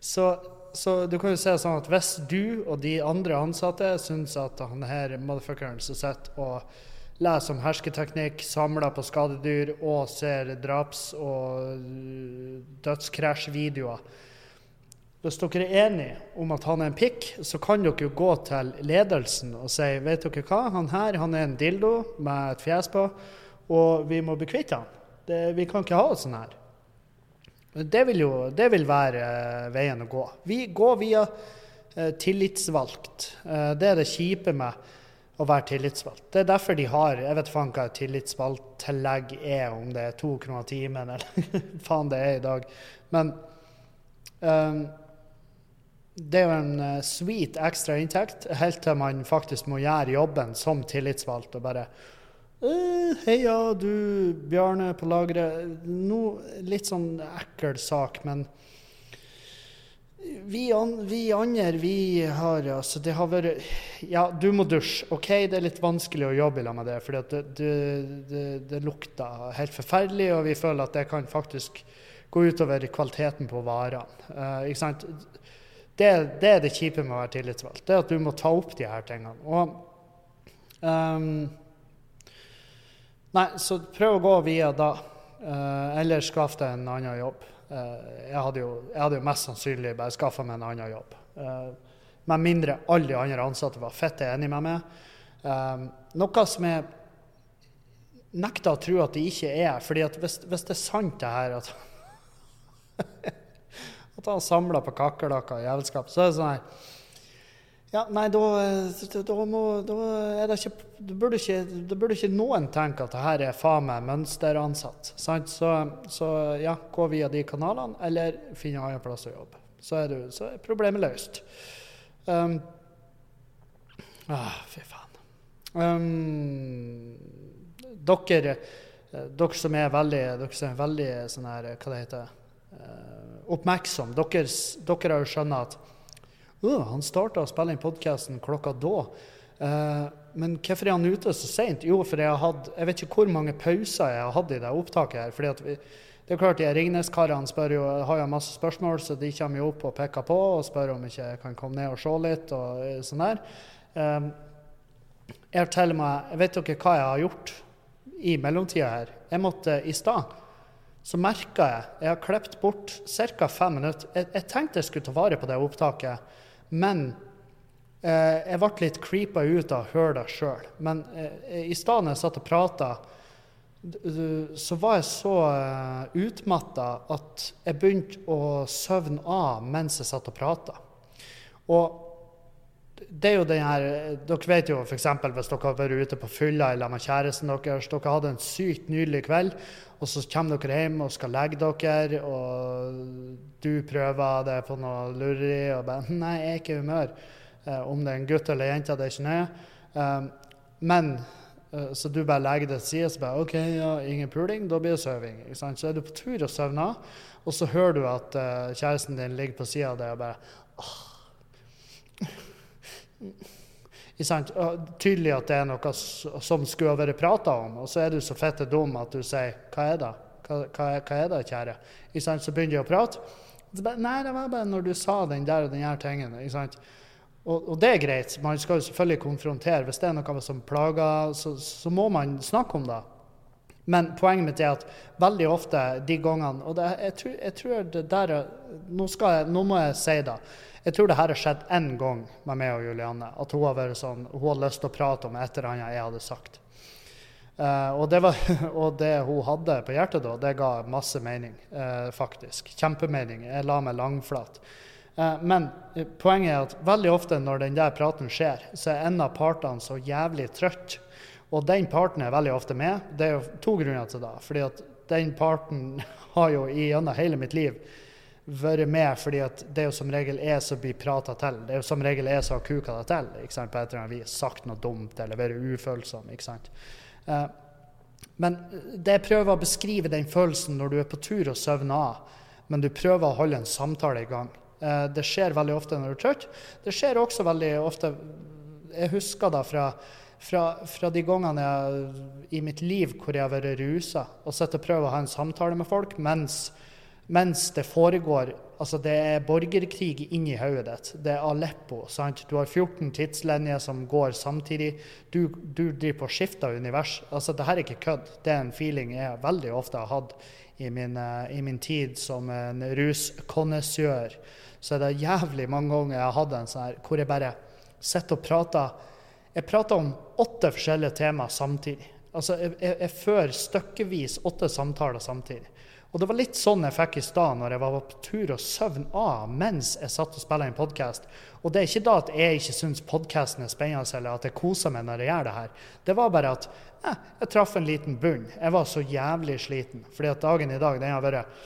[SPEAKER 1] Så, så, du kan jo se sånn at hvis du og de andre ansatte syns at han her motherfuckeren som sitter og leser om hersketeknikk, samler på skadedyr og ser draps- og dødskrasjvideoer. Hvis dere er enige om at han er en pikk, så kan dere gå til ledelsen og si vet dere hva, han her han er en dildo med et fjes på, og vi må bli kvitt han. Det, vi kan ikke ha det sånn her. Det vil jo det vil være uh, veien å gå. Vi går via uh, tillitsvalgt. Det er det kjipe med å være tillitsvalgt. Det er derfor de har Jeg vet faen hva et tillitsvalgttillegg er, om det er to kroner timen eller faen det er i dag. Men um, det er jo en sweet ekstra inntekt helt til man faktisk må gjøre jobben som tillitsvalgt og bare Heia, du Bjarne på lageret. No, litt sånn ekkel sak, men vi, an, vi, andre, vi har altså Det har vært Ja, du må dusje. OK, det er litt vanskelig å jobbe i med det, for det, det, det, det, lukter helt forferdelig, og vi føler at det kan faktisk gå utover kvaliteten på varene. Uh, ikke sant? Det, det, er det kjipe med å være tillitsvalgt. Det er at du må ta opp de her tingene. Og um, Nei, så prøv å gå via da. Uh, eller skaff deg en annen jobb. Eh, jeg hadde, jo, jeg hadde jo mest sannsynlig bare skaffa meg en annen jobb. Eh, med mindre alle de andre ansatte var fett enige med meg. Eh, noe som jeg nekter å tro at de ikke er. fordi hvis, hvis, det er sant det her at, at han samler på kakerlakker og jævelskap, så er det sånn her ja, nei, da, da, må, da er det ikke Da burde ikke, det burde ikke noen tenke at det her er faen meg mønsteransatt. Sant? Så, så, ja, gå via de kanalene, eller finne en annen plass å jobbe. Så er, du, så er problemet løst. Um, ah, fy faen. Um, dere, dere som er veldig, dere som er veldig sånn her, hva det heter, uh, oppmerksom, dere, dere har jo skjønt at oh, han starta å spille inn podkasten klokka da. Uh, men hvorfor er han ute så seint? Jo, for jeg har Jeg vet ikke hvor mange pauser jeg har hatt i det opptaket her. fordi at vi, det er klart, de Ringnes-karene har jo masse spørsmål, så de kommer jo opp og peker på og spør om ikke jeg kan komme ned og se litt. og eh, sånn der. Um, jeg har til og Vet dere hva jeg har gjort i mellomtida her? Jeg måtte i stad så merka jeg Jeg har klippet bort ca. fem minutter. Jeg, jeg, tenkte jeg skulle ta vare på det opptaket. Men eh, jeg ble litt creepa ut av å høre det sjøl. Men eh, i stedet jeg satt og prata så var jeg så eh, utmatta at jeg begynte å søvne av mens jeg satt og prata. Og det er jo den her Dere vet jo f.eks. hvis dere har vært ute på fylla eller med kjæresten deres. Dere hadde en sykt nydelig kveld, og så kommer dere hjem og skal legge dere, og du prøver det på noe lureri og bare 'Nei, jeg er ikke i humør.' Eh, om det er en gutt eller jente, det er ikke nøye. Um, men uh, Så du bare legger det til side, så bare OK, ja, ingen puling, da blir det søving. Så er du på tur og søvner, og så hører du at kjæresten din ligger på sida av deg og bare åh. Tydelig at det er noe som skulle ha vært prata om, og så er du så fette dum at du sier 'Hva er det?' Hva, hva, hva er det, kjære? Så begynner de å prate. Nei, det var bare når du sa den der og den her tingen. Og, og, det er greit. Man skal jo selvfølgelig konfrontere. Hvis det er noe som plager, så, så må man snakke om det. Men poenget mitt er at veldig ofte de gangene Og det, jeg, tror, jeg, tror, det der nå, jeg, nå må jeg si det. Jeg tror det her har skjedd én gang med meg og Julianne. At hun har vært sånn, hun har lyst til å prate om et eller annet jeg hadde sagt. Uh, og, det var, og, det hun hadde på hjertet da, det ga masse mening, uh, faktisk. Kjempemening. Jeg la meg langflat. Uh, men poenget er at veldig ofte når den der praten skjer, så er en av partene så jævlig trøtt. Og den parten er veldig ofte med. Det er jo to grunner til det. Fordi at den parten har jo gjennom hele mitt liv vært med fordi at det er jo som regel jeg som blir prata til. Det er jo som regel jeg som har kuka det til ikke sant, på et eller annet vis. Sagt noe dumt eller vært ufølsom. ikke sant. Uh, men det jeg prøver å beskrive den følelsen når du er på tur og søvner av, men du prøver å holde en samtale i gang. Uh, det skjer veldig ofte når du er trøtt. Det skjer også veldig ofte Jeg husker da fra, fra, fra de gangene jeg, i mitt liv hvor jeg har vært rusa og sitter og prøver å ha en samtale med folk mens mens det foregår altså Det er borgerkrig inni hodet ditt. Det er Aleppo. sant? Du har 14 tidslinjer som går samtidig. Du, du driver på å av univers. Altså, det her er ikke kødd. Det er en feeling jeg veldig ofte har hatt i min, uh, i min tid som en ruskonnessør. Så er det jævlig mange ganger jeg har hatt en sånn her hvor jeg bare sitter og prater Jeg prater om åtte forskjellige temaer samtidig. Altså, jeg, jeg, jeg fører stykkevis åtte samtaler samtidig. Og det var litt sånn jeg fikk i stad når jeg var på tur og søvn av mens jeg satt og spilte en podkast. Og det er ikke da at jeg ikke syns podkasten er spennende, eller at jeg koser meg når jeg gjør det her. Det var bare at eh, jeg traff en liten bunn. Jeg var så jævlig sliten. Fordi at dagen i dag, den har vært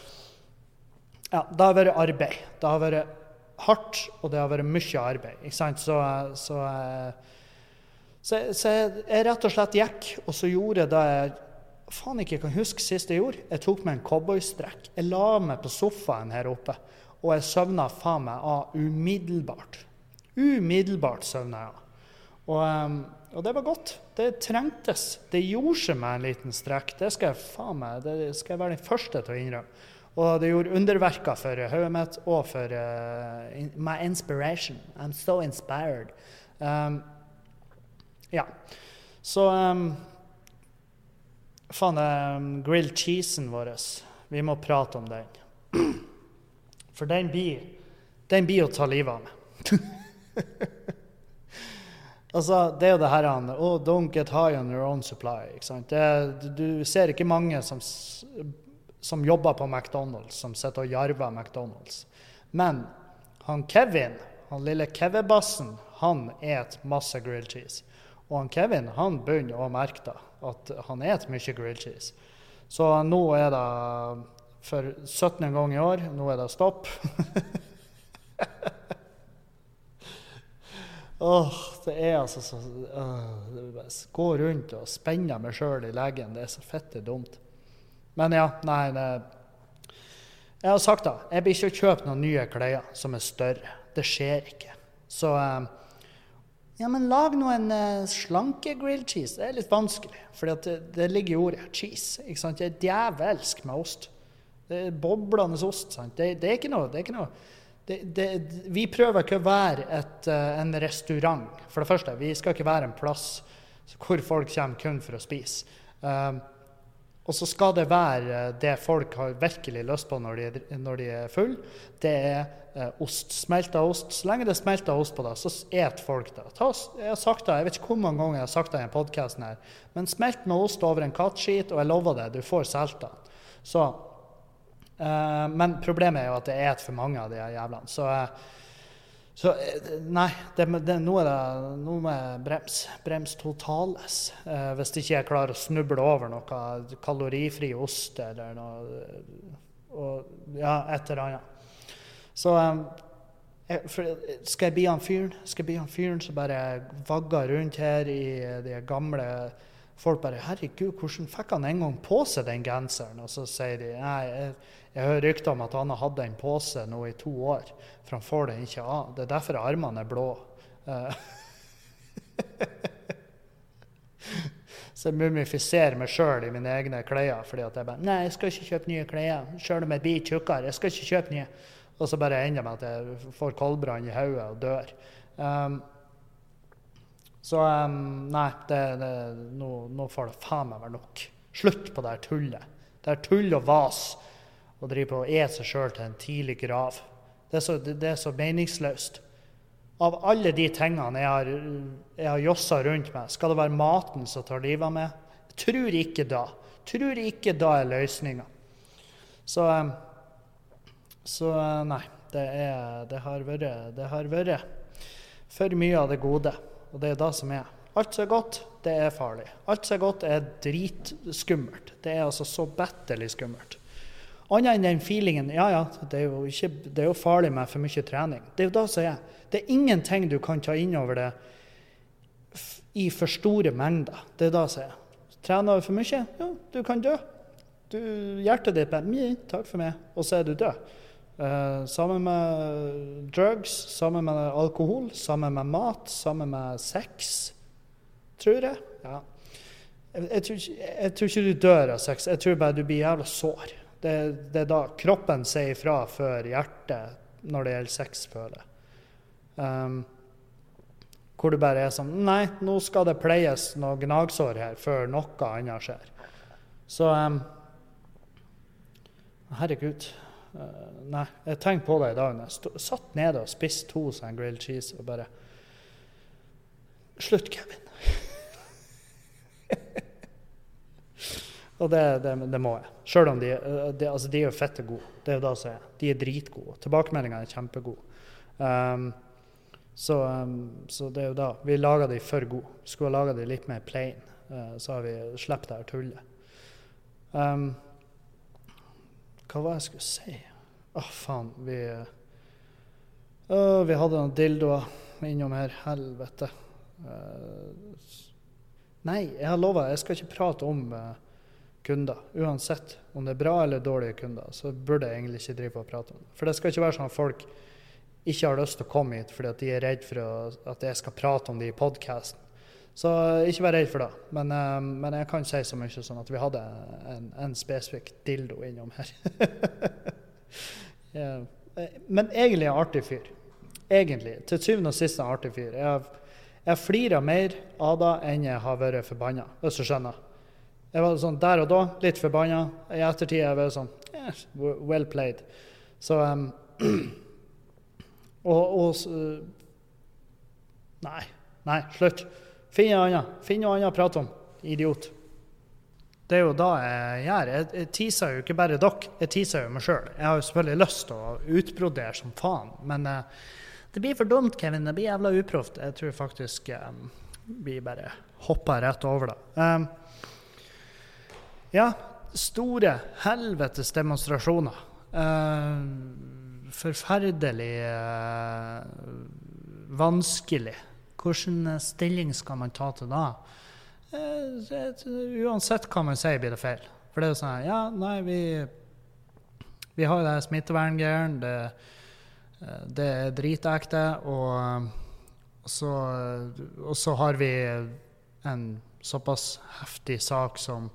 [SPEAKER 1] Ja, det har vært arbeid. Det har vært hardt, og det har vært mye arbeid. Ikke sant? Så, så, så, så jeg rett og slett gikk, og så gjorde jeg det jeg faen ikke kan huske sist jeg gjorde. Jeg tok meg en cowboystrekk. Jeg la meg på sofaen her oppe, og jeg søvna faen meg av umiddelbart. Umiddelbart søvna jeg av. Og, um, og, det var godt. Det trengtes. Det gjorde seg med en liten strekk. Det skal jeg faen meg, det skal jeg være den første til å innrømme. Og det gjorde underverker for hodet mitt og for uh, my inspiration. I'm so inspired. Um, ja. Så um, Faen, um, grilled cheesen vår Vi må prate om den. For den blir Den blir å ta livet av meg. altså, det er jo det her han oh, Don't get high on your own supply. Ikke sant? Det, du ser ikke mange som, som jobber på McDonald's, som sitter og jarver McDonald's. Men han Kevin, han lille Kevebassen, han et masse grilled cheese. Og han Kevin han begynner å merke da, at han spiser mye grilled cheese. Så nå er det for 17. gang i år, nå er det stopp. Åh, oh, det er altså så uh, Gå rundt og spenne meg sjøl i leggen. Det er så fitte dumt. Men ja, nei det, Jeg har sagt det. Jeg blir ikke å kjøpe noen nye klær som er større. Det skjer ikke. Så uh, ja, men lag nå en uh, slanke grilled cheese. Det er litt vanskelig, for det, det, ligger i ordet cheese. ikke sant? Det er djevelsk med ost. Det er boblende ost. sant? Det, det er ikke noe, det er ikke noe det, Vi prøver ikke å være et, uh, en restaurant. For det første, vi skal ikke være en plass hvor folk kommer kun for å spise. Uh, Og så skal det være det folk har virkelig lyst på når de, når de er full. Det er eh, ost. Smelta ost. Så lenge det er smelta ost på det, så et folk det. Ta, jeg har sagt det, jeg vet ikke hvor mange ganger jeg har sagt det i podkasten, men smelt med ost over en kattskit, og jeg lover det, du får solgt den. Så, eh, men problemet er jo at det er et for mange av de jævlene. Så eh, så eh, nei, det, det, nå er det nå må jeg bremse. Brems totales. Eh, hvis ikke jeg klarer å snuble over noe kalorifri ost eller noe og, Ja, et eller annet. Så eh, skal jeg bli han fyren Skal jeg bli han fyren som bare vagger rundt her i de gamle Folk bare 'Herregud, hvordan fikk han en gang på seg den genseren?' Og så sier de nei, jeg, jeg hører rykter om at han har hatt den på seg nå i to år, for han får den ikke av. Det er derfor armene er blå. Eh. Så jeg mumifiserer meg sjøl i mine egne klær. fordi at jeg bare 'Nei, jeg skal ikke kjøpe nye klær. Sjøl om jeg blir tjukkere. Jeg skal ikke kjøpe nye.' Og så bare ender det med at jeg får koldbrann i hodet og dør. Um, så um, nei, det, det, nå, nå, får det faen meg være nok. Slutt på det her tullet. Det er tull og vas å drive på og ete seg sjøl til en tidlig grav. Det er, så, det, er så meningsløst. Av alle de tingene jeg har, jeg har jossa rundt meg, skal det være maten som tar livet av meg? Jeg tror ikke da. Tror ikke da er løsninga. Så, så nei. Det, er, det, har vært, det har vært for mye av det gode. Og det er det som er. Alt som er godt, det er farlig. Alt som er godt, er dritskummelt. Det er altså så batterlig skummelt. Annet enn den feelingen Ja, ja, det er, ikke, det er jo farlig med for mye trening. Det er jo det som er. Det er ingenting du kan ta inn over det i for store mengder. Det er det som er. Trener du for mye? Ja, du kan dø. Du, hjertet ditt bare Takk for meg. Og så er du død. Uh, sammen med drugs, sammen med alkohol, sammen med mat, sammen med sex, tror jeg. Ja. Jeg, jeg, tror ikke, jeg, tror ikke, du dør av sex, jeg tror bare du blir jævla sår. Det, det er da kroppen sier ifra før hjertet når det gjelder sex, føler jeg. Um, hvor du bare er sånn Nei, nå skal det pleies noe gnagsår her før noe annet skjer. Så um, Herregud. Uh, nei, jeg tenkte på det i dag. Jeg satt nede og spiste to sånn grilled cheese og bare Slutt, Kevin. og det, det, det, må jeg. Sjøl om de, eh, de, altså de er fette gode. Det er jo det som er. De er dritgode. Tilbakemeldingene er kjempegode. Um, så, um, så, det er jo da. Vi laga de for gode. Skulle ha laga de litt mer plain, uh, så har vi sluppet det her tullet. Um, hva var det jeg skulle si? Å, oh, faen. Vi, uh, vi hadde noen dildoer innom her. Helvete. Uh, nei, jeg har lova, jeg skal ikke prate om uh, kunder. Uansett om det er bra eller dårlige kunder, så burde jeg egentlig ikke drive og prate om det. For det skal ikke være sånn at folk ikke har lyst til å komme hit fordi at de er redd for å, at jeg skal prate om det i podkasten. Så ikke vær redd for det. Men, uh, men, jeg kan si så mye sånn at vi hadde en, en spesifikk dildo innom her. ja. Men egentlig er en artig fyr. Egentlig. Til syvende og sist en artig fyr. Jeg, jeg flirer mer av det enn jeg har vært forbanna, hvis du skjønner. Jeg var sånn der og da litt forbanna. I ettertid jeg vært sånn yeah, Well played. Så um, og, og, Nei. Nei, slutt. Finn noe annet. Finn noe annet å prate om. Idiot. Det er jo da jeg gjør. Jeg, jeg teaser jo ikke bare dere, jeg teaser jo meg sjøl. Jeg har jo selvfølgelig lyst til å utbrodere som faen, men uh, det blir for dumt, Kevin. Det blir jævla uproft. Jeg tror faktisk um, vi bare hopper rett over det. Um, ja, store helvetes demonstrasjoner. Uh, forferdelig uh, vanskelig Hvilken eh, stilling skal man ta til da? Eh, uansett hva man sier, blir det feil. For det er jo sånn Ja, nei, vi, vi har det smitteverngreiene. Det, eh, det er dritekte. Og så, og så har vi en såpass heftig sak som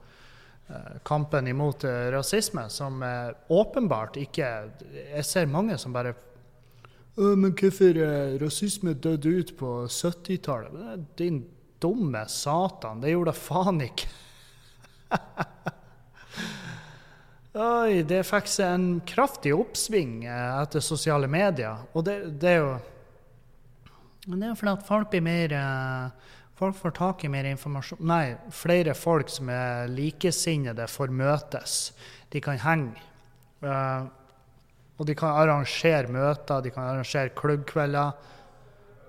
[SPEAKER 1] kampen imot rasisme, som åpenbart ikke Jeg ser mange som bare men hvorfor eh, rasisme døde ut på 70-tallet? Din dumme satan, det gjorde da faen ikke. Oi, det fikk seg en kraftig oppsving eh, etter sosiale medier. Og det, det er jo Det er jo fordi at folk blir mer Folk får tak i mer informasjon Nei, flere folk som er likesinnede, får møtes. De kan henge. Og de kan arrangere møter, de kan arrangere klubbkvelder.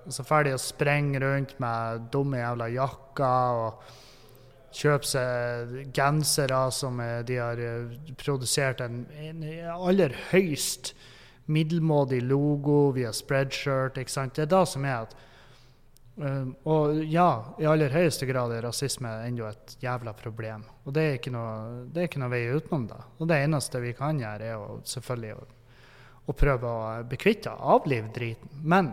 [SPEAKER 1] Og så drar de og sprenger rundt med dumme jævla jakker og kjøper seg gensere som de har eh, produsert en, en aller høyst middelmådig logo via spreadshirt. ikke sant? Det er det som er at um, Og ja, i aller høyeste grad er rasisme ennå et jævla problem. Og det er ikke noe, det er ikke noe vei utenom det. Og det eneste vi kan gjøre, er å, selvfølgelig å, å prøve å kvitt det, avlive driten. Men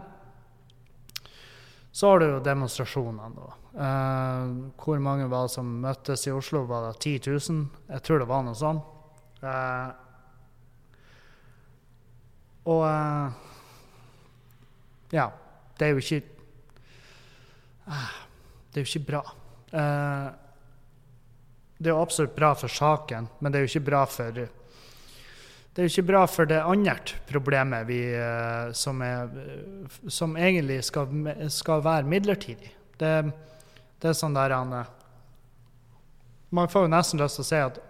[SPEAKER 1] så har du jo demonstrasjonene, da. Uh, hvor mange var det som møttes i Oslo? Var det 10 000? Jeg tror det var noe sånt. Uh, og uh, Ja, det er jo ikke Det er jo ikke bra. det er jo absolutt bra for saken, men det er jo ikke bra for det er jo ikke bra for det andre problemet vi, eh, som, er, som, egentlig skal, skal, være midlertidig. Det, det er sånn der han Man får jo nesten lyst til å si at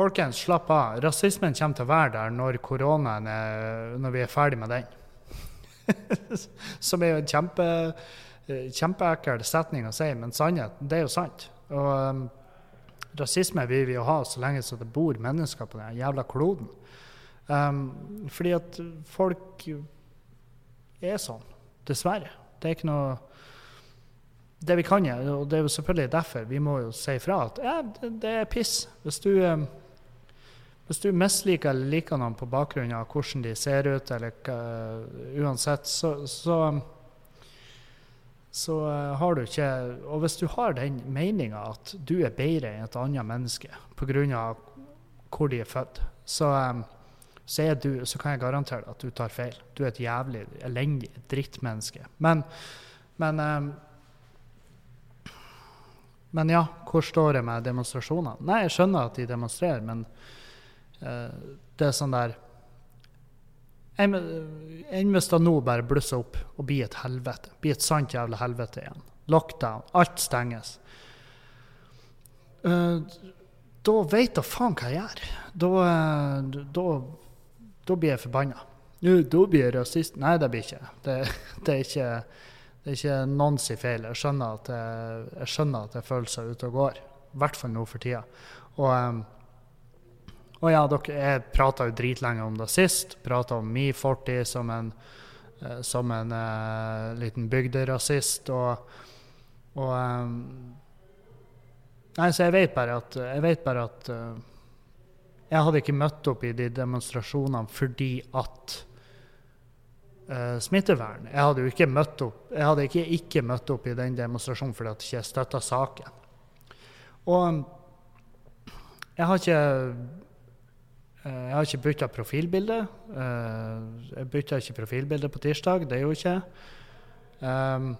[SPEAKER 1] Folkens, slapp av. Rasismen kommer til å være der når koronaen er, når vi er ferdig med den. Som er jo en kjempe, kjempeekkel setning å si, men sannhet, det er jo sant. Og Rasisme vil vi jo ha så lenge så det bor mennesker på den jævla kloden. Um, fordi at folk er sånn, dessverre. Det er ikke noe Det vi kan gjøre, og det er jo selvfølgelig derfor vi må jo si fra at ja, det, det er piss. Hvis du, um, hvis du misliker eller liker noen på bakgrunn av hvordan de ser ut, eller uh, uansett, så, så så uh, har du ikke Og hvis du har den meninga at du er bedre enn et annet menneske pga. hvor de er født, så, um, så, er du, så kan jeg garantere at du tar feil. Du er et jævlig elendig drittmenneske. Men, men, um, men ja, hvor står det med demonstrasjonene? Nei, jeg skjønner at de demonstrerer, men det er sånn der enn hvis det nå bare blusser opp og blir et helvete. Blir et sant jævla helvete igjen. Lockdown. Alt stenges. Uh, da veit da faen hva jeg gjør. Da, uh, da, da blir jeg forbanna. Da blir jeg rasist. Nei, det blir ikke. Det, det er ikke. Det er ikke noens feil. Jeg skjønner at jeg, jeg skjønner at det følelser ute og går. I hvert fall nå for tida. Og um, og ja, dere, jeg prata jo dritlenge om det sist. Prata om min fortid som en, uh, som en uh, liten bygderasist. Og, og um, Nei, så jeg vet bare at Jeg vet bare at uh, jeg hadde ikke møtt opp i de demonstrasjonene fordi at smittevern. Jeg hadde jo ikke møtt opp Jeg hadde ikke, ikke møtt opp i den demonstrasjonen fordi at jeg ikke støtta saken. Og jeg har ikke Eh, jeg har ikke bytta profilbilde. Eh, jeg bytta ikke profilbilde på tirsdag, det gjorde jeg ikke. Um,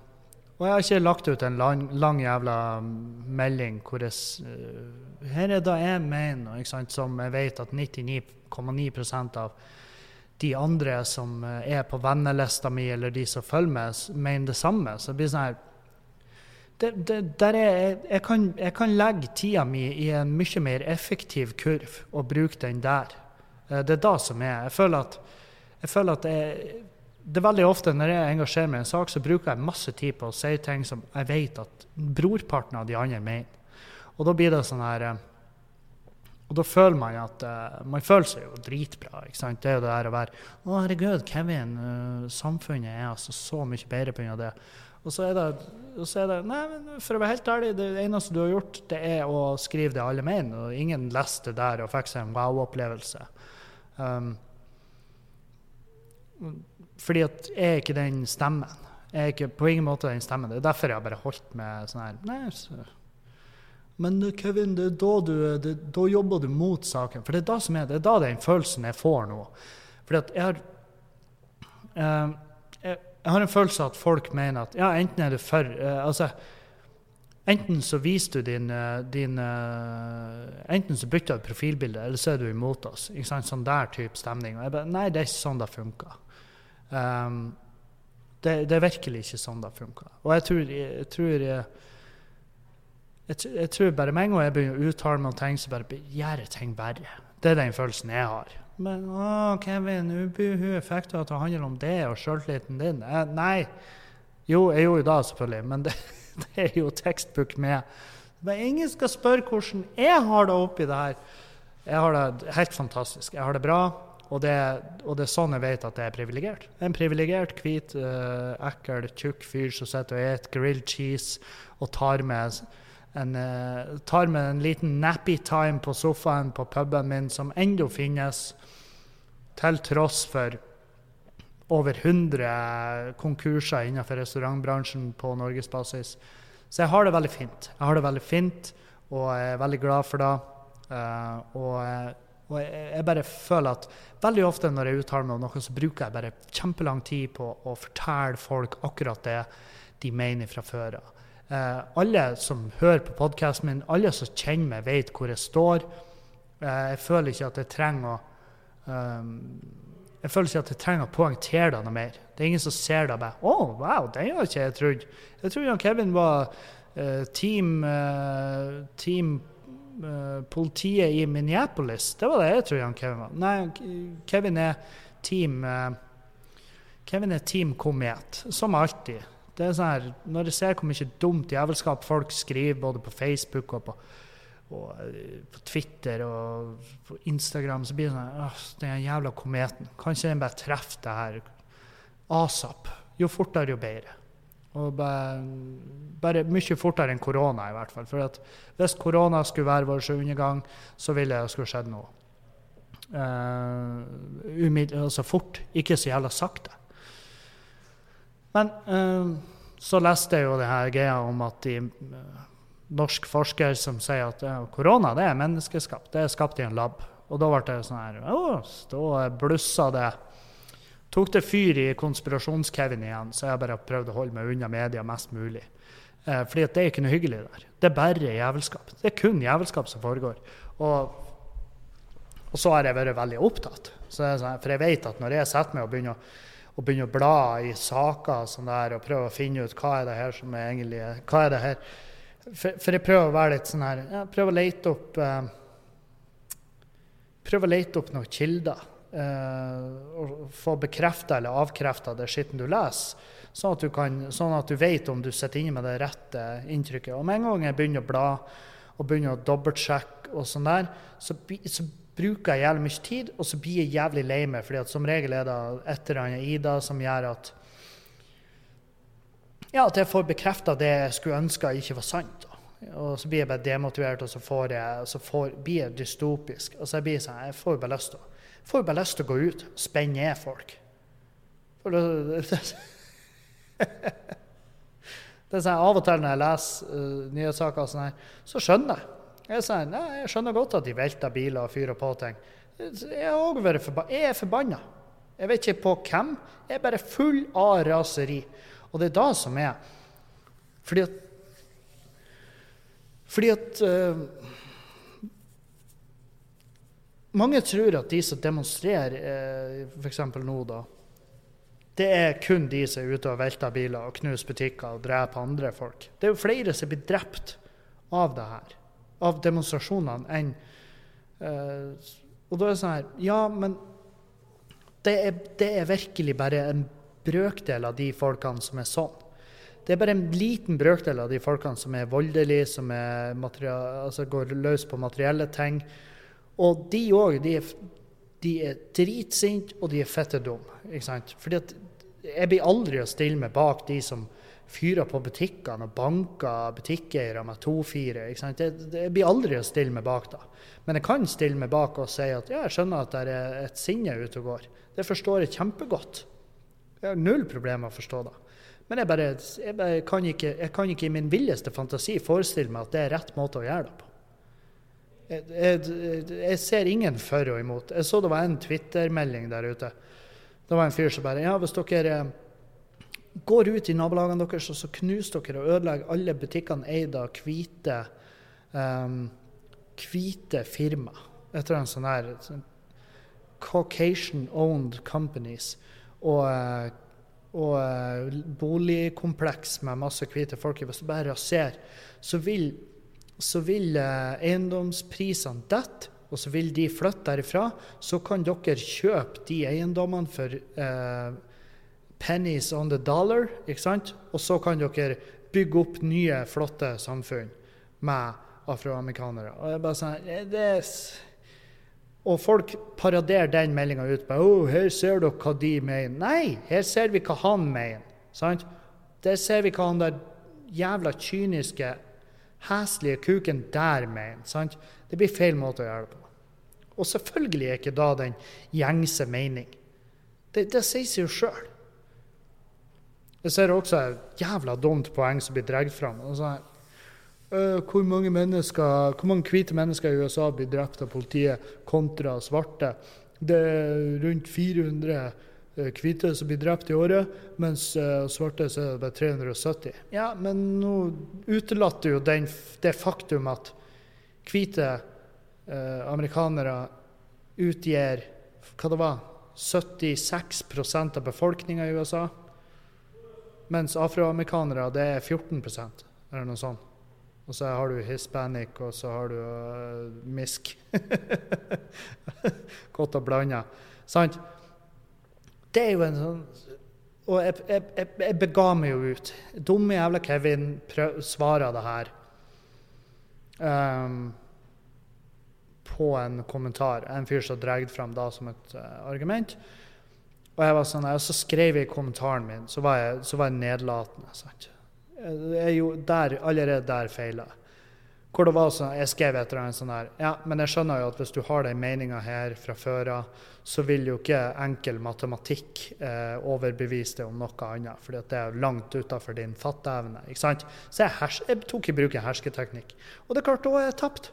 [SPEAKER 1] og jeg har ikke lagt ut en lang, lang jævla melding hvor jeg uh, Her er det jeg mener, som jeg vet at 99,9% av de andre som er på vennelista mi, eller de som følger med, mener det samme. Så det blir sånn her det, det, er, jeg, kan, jeg, kan, legge tida mi i en mye mer effektiv kurv og bruke den der. Eh, det er da som er. Jeg føler at, jeg føler at jeg, det er veldig ofte når jeg engasjerer meg i en sak, så bruker jeg masse tid på å si ting som jeg vet at brorparten av de andre mener. Og da blir det sånn her eh, Og da føler man at uh, Man føler seg jo dritbra. ikke sant? Det er jo det der å være Å, herregud, Kevin, samfunnet er altså så mye bedre pga. det. Og så er det, så er det Nei, for å være helt ærlig, det eneste du har gjort, det er å skrive det alle mener. Og ingen leste der og fikk seg en wow-opplevelse. Um, fordi at jeg er ikke den stemmen. Jeg er ikke på ingen måte den stemmen. Det er derfor jeg har bare holdt med sånn her Nei, så. Men Kevin, det er da, du, det, da jobber du mot saken. For det er da som er, det er da den følelsen jeg får nå. Fordi at jeg har uh, jeg, jeg har en følelse av at folk mener at ja, enten er du for uh, Altså, Enten så viser du din, eh, din uh, Enten så bytter du profilbilde, eller så er du imot oss. Ikke sant? Sånn der type stemning. Og jeg bare Nei, det er ikke sånn det funker. Um, det, det, er virkelig ikke sånn det funker. Og jeg tror, jeg, tror jeg, jeg, tror bare med en gang jeg begynner å uttale meg om ting, så bare gjør jeg ting verre. Det er den følelsen jeg har. Men å, Kevin, ubuhu, fikk du at det handler om det og sjøltilliten din? Eh, nei. Jo, jeg gjorde det, selvfølgelig. Men det, det er jo tekstbok med. Men ingen skal spørre hvordan jeg har det oppi det her. Jeg har det helt fantastisk. Jeg har det bra. Og det, og det er sånn jeg vet at jeg er privilegert. En privilegert, hvit, uh, ekkel, tjukk fyr som sitter og spiser grilled cheese og tar med en, uh, tar med en liten nappy time på sofaen på puben min, som ennå finnes, til tross for over 100 konkurser innenfor restaurantbransjen på norgesbasis. Så jeg har det veldig fint. Jeg har det veldig fint, og jeg er veldig glad for det. Uh, og, og jeg, jeg, bare føler at veldig ofte når jeg uttaler meg om noe, så bruker jeg bare kjempelang tid på å fortelle folk akkurat det de mener fra før av. Uh, alle som hører på podkasten min, alle som kjenner meg, vet hvor jeg står. Eh, jeg føler ikke at jeg trenger å um, jeg føler ikke at jeg trenger å poengtere det noe mer. Det er ingen som ser det bare 'Å, oh, wow, den har ikke jeg trodd'. Jeg trodde Kevin var uh, team, uh, team uh, politiet i Minneapolis. Det var det jeg trodde Kevin var. Nei, Kevin er team Kevin er team komet, som alltid. Det er sånn her, Når jeg ser hvor mye dumt jævelskap folk skriver både på Facebook og på og eh, på Twitter og på Instagram så blir det sånn Åh, den jævla kometen. Kan ikke den bare treffe det her asap? Jo fortere, jo bedre. Og bare, bare, mye fortere enn korona, i hvert fall. For at hvis korona skulle være vår undergang, så ville det skulle skjedd noe. Uh, altså fort, ikke så jævla sakte. Men uh, så leste jeg jo det her greia om at de uh, norsk forsker som sier at korona det er menneskeskapt, det er skapt i en lab. Og da ble det sånn her Å, da blussa det. Tok det fyr i konspirasjonskevin igjen, så jeg bare prøvde å holde meg unna media mest mulig. Eh, fordi det er ikke noe hyggelig der. Det er bare jævelskap. Det er kun jævelskap som foregår. Og, og så har jeg vært veldig opptatt. Sånn, for jeg vet at når jeg setter meg og begynner, og begynner å bla i saker sånn der, og prøver å finne ut hva er det her som er egentlig hva er det her for, for, jeg prøver å være litt sånn her ja, Prøve å lete opp eh, Prøve å lete opp noen kilder. Eh, og få bekrefta eller avkrefta det skitten du leser. Sånn at du, kan, sånn at du vet om du sitter inne med det rette inntrykket. Og med en gang jeg begynner å bla og begynner å dobbeltsjekke, og sånn der, så, så, bruker jeg jævlig mye tid, og så blir jeg jævlig lei meg. fordi som regel er det et eller annet i det som gjør at ja, at jeg får bekrefta det jeg skulle ønske ikke var sant. Og så blir jeg bare demotivert, og så, får jeg, så får, blir jeg dystopisk. Og så blir jeg sånn, jeg får bare lyst til får bare lyst til å gå ut og spenne ned folk. Det er sånn, Av og til når jeg leser uh, nyhetssaker, sånn her, så skjønner jeg. Jeg, sa nei, jeg skjønner godt at de velter biler og fyrer på ting. Jeg, er forbanna. jeg er forbanna. Jeg vet ikke på hvem. Jeg er bare full av raseri. Og det er da som er Fordi at Fordi at uh, Mange tror at de som demonstrerer, uh, f.eks. nå, da det er kun de som er ute og velter biler og knuser butikker og dreper andre folk. Det er jo flere som blir drept av det her, av demonstrasjonene, enn uh, Og da er det sånn her Ja, men det er, det er virkelig bare en brøkdel av de folkene som er sånn. Det er bare en liten brøkdel av de folkene som er voldelige, som er altså går løs på materielle ting. Og de òg, de, de, er dritsinte, og de er fette dumme. Fordi at jeg blir aldri å stille meg bak de som fyrer på butikkene og banker butikkeiere med to-fire. Jeg blir aldri å stille meg bak da. Men jeg kan stille meg bak og si at ja, jeg skjønner at det er et sinne ute og går. Det forstår jeg kjempegodt. Jeg har null problemer med å forstå det. Men jeg bare, jeg bare kan, ikke, jeg kan ikke i min villeste fantasi forestille meg at det er rett måte å gjøre det på. Jeg, jeg, jeg ser ingen for og imot. Jeg så det var en Twitter-melding der ute. Det var en fyr som bare Ja, hvis dere går ut i nabolagene deres og så knuser dere og ødelegger alle butikkene eid av hvite um, hvite firma. Etter en sånn her sånn Caucasian-owned companies. Og, eh, og uh, boligkompleks med masse hvite folk. Hvis du bare raserer, så vil, så vil uh, eiendomsprisene dette og så vil de flytte derifra. Så kan dere kjøpe de eiendommene for uh, pennies on the dollar, ikke sant? Og så kan dere bygge opp nye, flotte samfunn med afroamerikanere. Og jeg bare sånn, det er... Og folk paraderer den meldinga ut på oh, her ser dere hva de mener. Nei, her ser vi hva han mener. Sant? Der ser vi hva han der jævla kyniske, heslige kuken der mener. Sant? Det blir feil måte å gjøre det på. Og selvfølgelig er ikke da den gjengse mening. Det, det sier seg jo sjøl. Jeg ser også et jævla dumt poeng som blir dratt fram. Altså, uh, hvor, mange hvor mange hvite mennesker i USA blir drept av politiet kontra svarte? Det er rundt 400 uh, hvite som blir drept i året, mens uh, svarte så er det bare 370. Ja, men nå utelater jo den, det faktum at hvite amerikanere utgjør hva det var, 76% av befolkninga i USA. Mens afroamerikanere det er 14% eller noe sånt. Og så har du hispanic, og så har du uh, misk. Godt å blande. Sant? Det er jo en sånn Og jeg, jeg, jeg, bega meg jo ut. Dumme jævla Kevin prøv, svarer det her um, på en kommentar. En fyr som drar fram da som et uh, argument. Og jeg var sånn, og så skrev jeg i kommentaren min, så var jeg, så var jeg nedlatende. Sant? Jeg, jo, der, allerede der feila. Hvor det var sånn, Jeg skrev etter en sånn her Ja, men jeg skjønner jo at hvis du har den meninga her fra før av, så vil jo ikke enkel matematikk eh, overbevise deg om noe annet. fordi det er langt utafor din fatteevne. ikke sant? Så jeg, hers, jeg tok i bruk en hersketeknikk. Og det er klart, da er jeg tapt.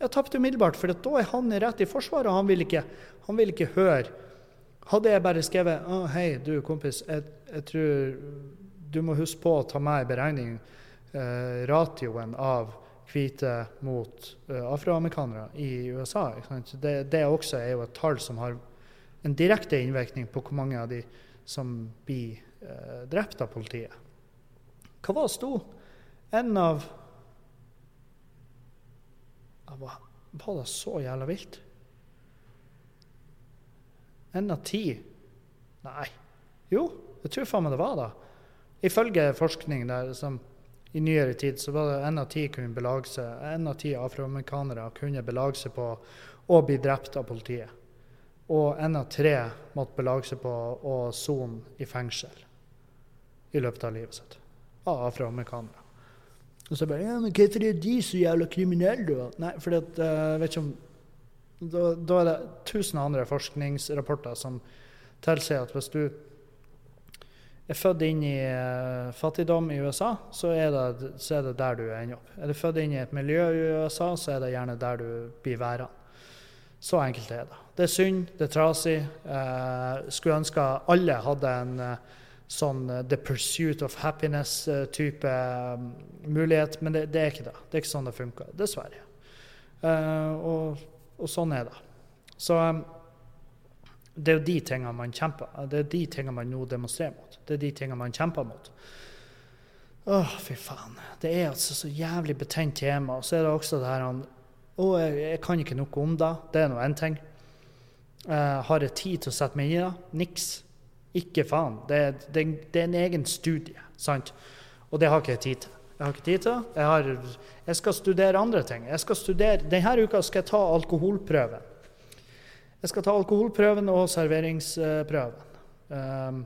[SPEAKER 1] Jeg tapte tapt umiddelbart, for da er han rett i forsvaret, og han vil ikke, han vil ikke høre hadde jeg bare skrevet oh, hei, du kompis, jeg, jeg, tror du må huske på å ta med i beregning eh, ratioen av hvite mot eh, afroamerikanere i USA. Det, det, også er jo et tall som har en direkte innvirkning på hvor mange av de som blir eh, drept av politiet. Hva var det sto? En av Var det så jævla vilt? Én av ti? Nei. Jo, jeg tror faen meg det var da. Ifølge forskning der, som i nyere tid så var det én av ti kunne belage seg En av ti afroamerikanere kunne belage seg på å bli drept av politiet. Og én av tre måtte belage seg på å sone i fengsel i løpet av livet sitt. Av afroamerikanere. Og så bare ja, men Hvorfor er de så jævla kriminelle, da? Nei, fordi at, eh, jeg vet ikke om da, da, er det tusen andre forskningsrapporter som tilsier at hvis du er født inn i uh, fattigdom i USA, så er, det, så er, det, der du ender opp. Er du født inn i et miljø i USA, så er det gjerne der du blir værende. Så enkelt er det. Det er synd, det er trasig. Uh, skulle ønske alle hadde en uh, sånn the pursuit of happiness-type mulighet, men det, det, er ikke det. Det er ikke sånn det funker, dessverre. og og sånn er det. Så um, det er jo de tingene man kjemper Det er de tingene man nå demonstrerer mot. Det er de tingene man kjemper mot. Åh, fy faen. Det er altså så jævlig betent tema. Og så er det også det her Å, jeg, jeg, kan ikke noe om det. Det er nå én ting. Uh, har jeg tid til å sette meg inn i det? Niks. Ikke faen. Det, det, det, er en egen studie, sant? Og det har ikke jeg tid til. Jeg har ikke tid til. Jeg, jeg, skal studere andre ting. Studere, Denne uka skal jeg ta alkoholprøven. Jeg skal ta alkoholprøven og serveringsprøven. Um,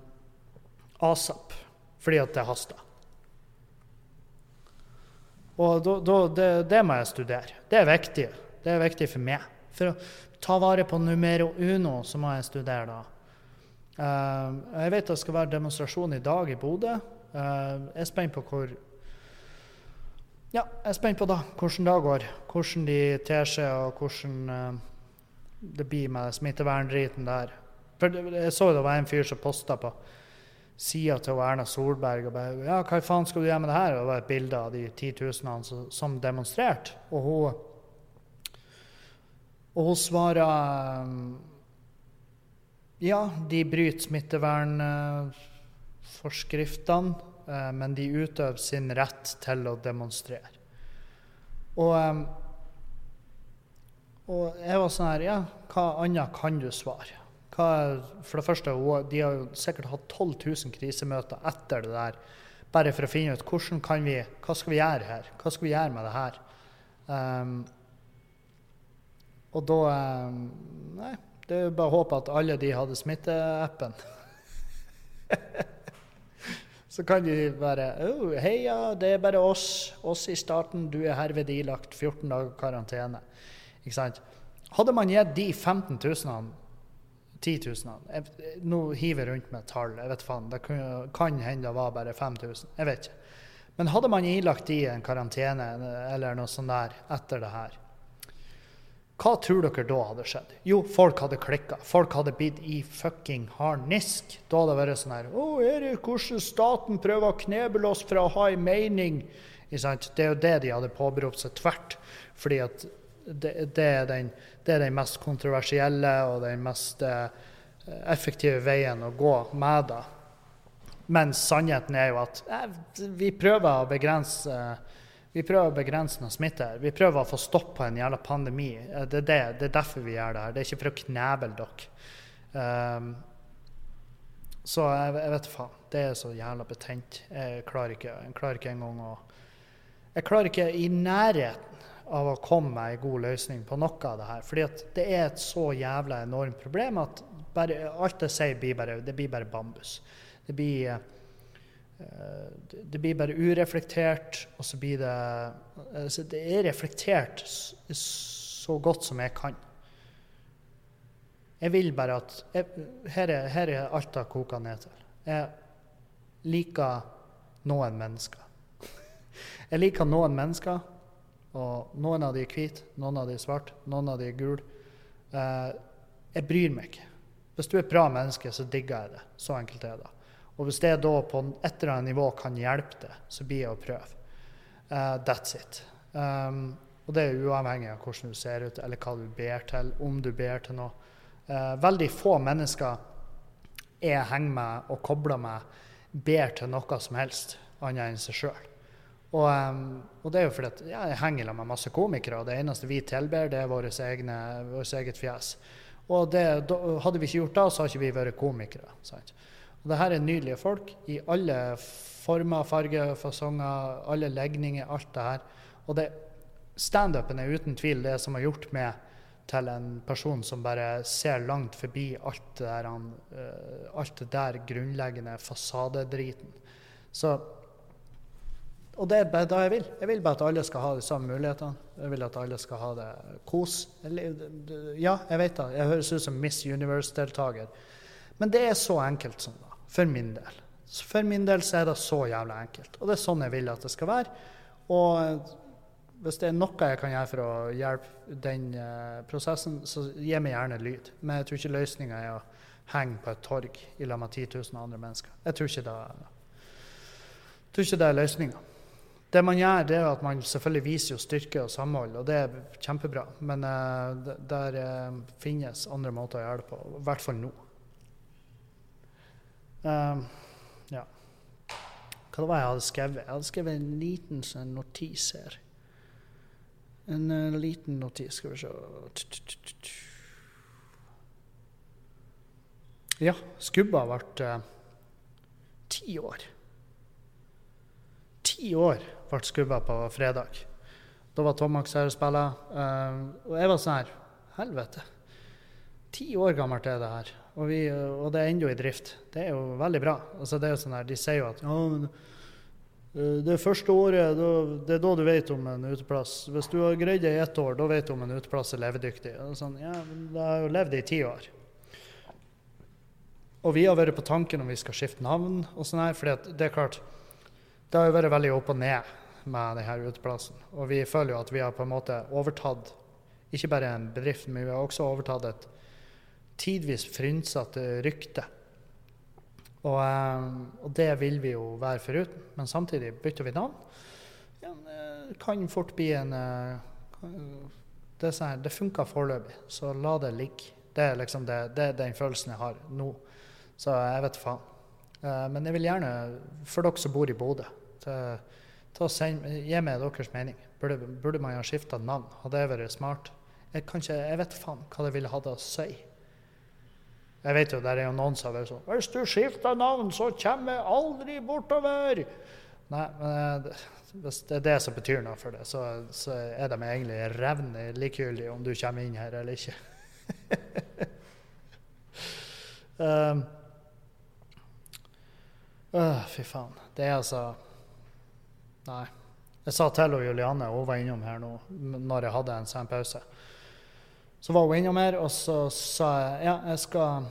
[SPEAKER 1] ASAP. Fordi at det haster. Og da, da, det, det, må jeg studere. Det er viktig. Det er viktig for meg. For å ta vare på numero uno, så må jeg studere da. Uh, jeg vet det skal være demonstrasjon i dag i Bodø. Uh, jeg er spent på hvor ja, jeg er spent på da, hvordan det går. Hvordan de ter seg, og hvordan uh, det blir med smitteverndriten der. For Jeg så det var en fyr som posta på sida til Erna Solberg og bare Ja, hva faen skal du gjøre med det her? Og det var et bilde av de titusenene som, demonstrerte. Og hun og hun svarer ja, de bryter smittevernforskriftene, eh, men de utøver sin rett til å demonstrere. Og, eh, og jeg var sånn her Ja, hva annet kan du svare? Hva, for det første, de har jo sikkert hatt 12 000 krisemøter etter det der, bare for å finne ut hvordan kan vi, hva skal vi gjøre her? Hva skal vi gjøre med det her? Um, og da Nei, det er bare å håpe at alle de hadde smitteappen. Så kan de bare oh, Heia, det er bare oss. Oss i starten. Du er herved ilagt 14 dager karantene. Ikke sant? Hadde man gitt de 15 000 10 000. nå hiver jeg rundt med tall. jeg vet faen, Det kan, kan hende det var bare 5000. Jeg vet ikke. Men hadde man ilagt de en karantene eller noe sånt der etter det her, hva tror dere da hadde skjedd? Jo, folk hadde klikka. Folk hadde blitt i fucking harnisk. Da hadde det vært sånn her Å, Erik, hvordan staten prøver å kneble oss for å ha en mening? Det er jo det de hadde påberopt seg tvert. Fordi at det, det, er den, det, er den, mest kontroversielle og den mest eh, effektive veien å gå med det. Men sannheten er jo at eh, vi prøver å begrense vi prøver å begrense noe smitte. her. Vi prøver å få stopp på en jævla pandemi. Eh, det er, det, det er derfor vi gjør det her. Det er ikke for å kneble dere. Um, så jeg, jeg vet faen. Det er så jævla betent. Jeg klarer ikke, jeg klarer ikke engang å Jeg klarer ikke i nærheten av å komme med en god løsning på noe av det her. Fordi det er et så jævla enormt problem at bare, alt jeg sier, blir bare, det blir bare bambus. Det blir, uh, det blir bare ureflektert, og så blir det altså Det er reflektert så godt som jeg kan. Jeg vil bare at jeg, her, er, her er alt det koker ned til. Jeg liker noen mennesker. Jeg liker noen mennesker og noen av de er hvite, noen av de er svarte, noen av de er gule. Eh, jeg bryr meg ikke. Hvis du er et bra menneske, så digger jeg det. Så enkelt er det. Og hvis det da på et eller annet nivå kan hjelpe det, så blir det å prøve. Uh, that's it. Um, og det er uavhengig av hvordan du ser ut, eller hva du ber til, om du ber til noe. Uh, veldig få mennesker jeg henger med og kobler med, ber til noe som helst annet enn seg sjøl. Og, um, og, det er jo fordi at ja, jeg henger med masse komikere, og det eneste vi tilber, det er vårt eget fjes. Og det, da, hadde vi ikke gjort det, så hadde ikke vi vært komikere. Sant? Og det her er nydelige folk i alle former, farger, fasonger, alle legninger, alt det her. Og standupen er uten tvil det som har gjort meg til en person som bare ser langt forbi alt det der, uh, alt det der grunnleggende fasadedriten. Så og det er bare det jeg vil. Jeg vil bare at alle skal ha de samme mulighetene. Jeg vil at alle skal ha det kos. Ja, jeg vet det. Jeg høres ut som Miss Universe-deltaker. Men det er så enkelt som det. For min del. For min del så er det så jævla enkelt. Og det er sånn jeg vil at det skal være. Og hvis det er noe jeg kan gjøre for å hjelpe den uh, prosessen, så gi meg gjerne lyd. Men jeg tror ikke løsninga er å henge på et torg i lag med 10 000 andre mennesker. Jeg tror ikke det, jeg tror ikke det er løsninga. Det man gjør, det er at man selvfølgelig viser jo styrke og samhold, og det er kjempebra. Men uh, der uh, finnes andre måter å gjøre det på, i hvert fall nå. Uh, ja. Hva det jeg hadde skrevet? Jeg hadde skrevet en liten sånn notis her. En liten notis, skal vi se Ja, Skubba ble ti år. Ti år ble skubba på fredag. Da var Tomax her og spilte. Uh, og jeg var sånn her Helvete. Ti år gammelt er det her. Og, vi, og det er ennå i drift. Det er jo veldig bra. Altså, det er jo sånn her, De sier jo at ja, men, uh, det første året, det er da du vet om en uteplass. Hvis du har greid det i ett år, da vet du om en uteplass er levedyktig. Sånn, ja, men Det har jo levd i ti år. Og vi har vært på tanken om vi skal skifte navn og sånn her, for det er klart det har jo vært veldig opp og ned med denne uteplassen. Og vi føler jo at vi har på en måte overtatt ikke bare en bedrift, men vi har også overtatt et tidvis frynsete rykte. Og, eh, og, det vil vi jo være foruten. Men samtidig bytter vi navn. Ja, det kan fort bli en Det, sånn, det funker foreløpig, så la det ligge. Det er liksom det, det er den følelsen jeg har nå. Så jeg vet faen. Men jeg vil gjerne, for dere som bor i Bodø, gi meg deres mening. Burde, burde man ha skifta navn? Hadde det vært smart? Jeg, ikke, jeg vet faen hva det ville hatt å si. Jeg vet jo, der er jo noen som vært sånn 'Hvis du skifter navn, så kommer jeg aldri bortover.' Nei, men eh, hvis det er det som betyr noe for det, så, så er de egentlig revne likegyldig om du kommer inn her eller ikke. um, øh, fy faen. Det er altså Nei. Jeg sa til Julianne, hun var innom her nå når jeg hadde en sen pause. Så var hun innom her, og så sa jeg ja, jeg skal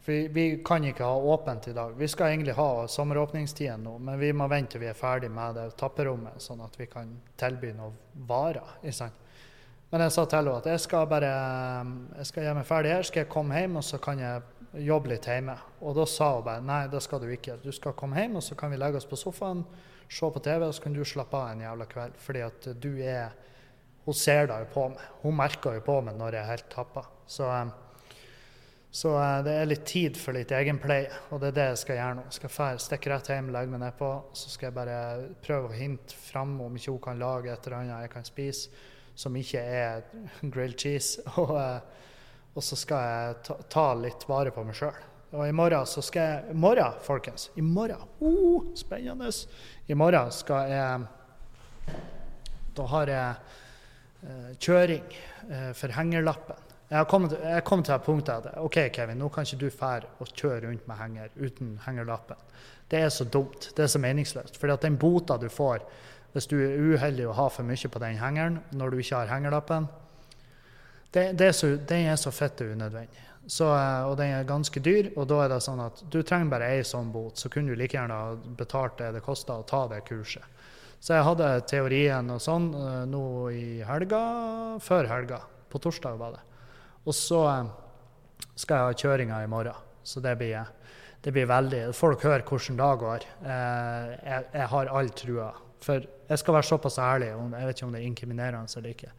[SPEAKER 1] For vi, vi kan ikke ha åpent i dag. Vi skal egentlig ha sommeråpningstiden nå, men vi må vente til vi er ferdig med det tapperommet, sånn at vi kan tilby noen varer. Men jeg sa til henne at jeg skal bare jeg skal gjøre meg ferdig her, skal jeg komme hjem, og så kan jeg jobbe litt hjemme. Og da sa hun bare nei, det skal du ikke. Du skal komme hjem, og så kan vi legge oss på sofaen, se på TV, og så kan du slappe av en jævla kveld. Fordi at du er hun ser det jo på meg. Hun merker jo på meg når jeg er helt tappa. Så, eh, så, eh, det er litt tid for litt egenpleie, og det er det jeg skal gjøre nå. Jeg skal stikke rett hjem, legge meg nedpå, så skal jeg bare prøve å hinte fram om ikke hun kan lage et eller annet jeg kan spise som ikke er grilled cheese. Og, eh, og så skal jeg ta, ta litt vare på meg sjøl. Og i morgen så skal jeg I morgen, folkens. I morgen. Uh, spennende. I morgen skal jeg Da har jeg kjøring eh, for hengerlappen. Jeg kommet, jeg kom til det punktet at OK, Kevin, nå kan ikke du fære og kjøre rundt med henger uten hengerlappen. Det er så dumt. Det er så meningsløst. For den bota du får hvis du er uheldig å ha for mye på den hengeren når du ikke har hengerlappen, det er så, den er så fitte unødvendig. Så, eh, og den er ganske dyr, og da er det sånn at du trenger bare ei sånn bot, så kunne du like gjerne ha betalt det det kosta å ta det kurset. Så jeg hadde teorien og sånn uh, nå i helga, før helga. På torsdag var det. Og så uh, skal jeg ha kjøringa i morgen. Så det blir, det blir veldig Folk hører hvordan det går. Uh, jeg, jeg, har all trua. For jeg skal være såpass ærlig, jeg vet ikke om det er inkriminerende eller ikke.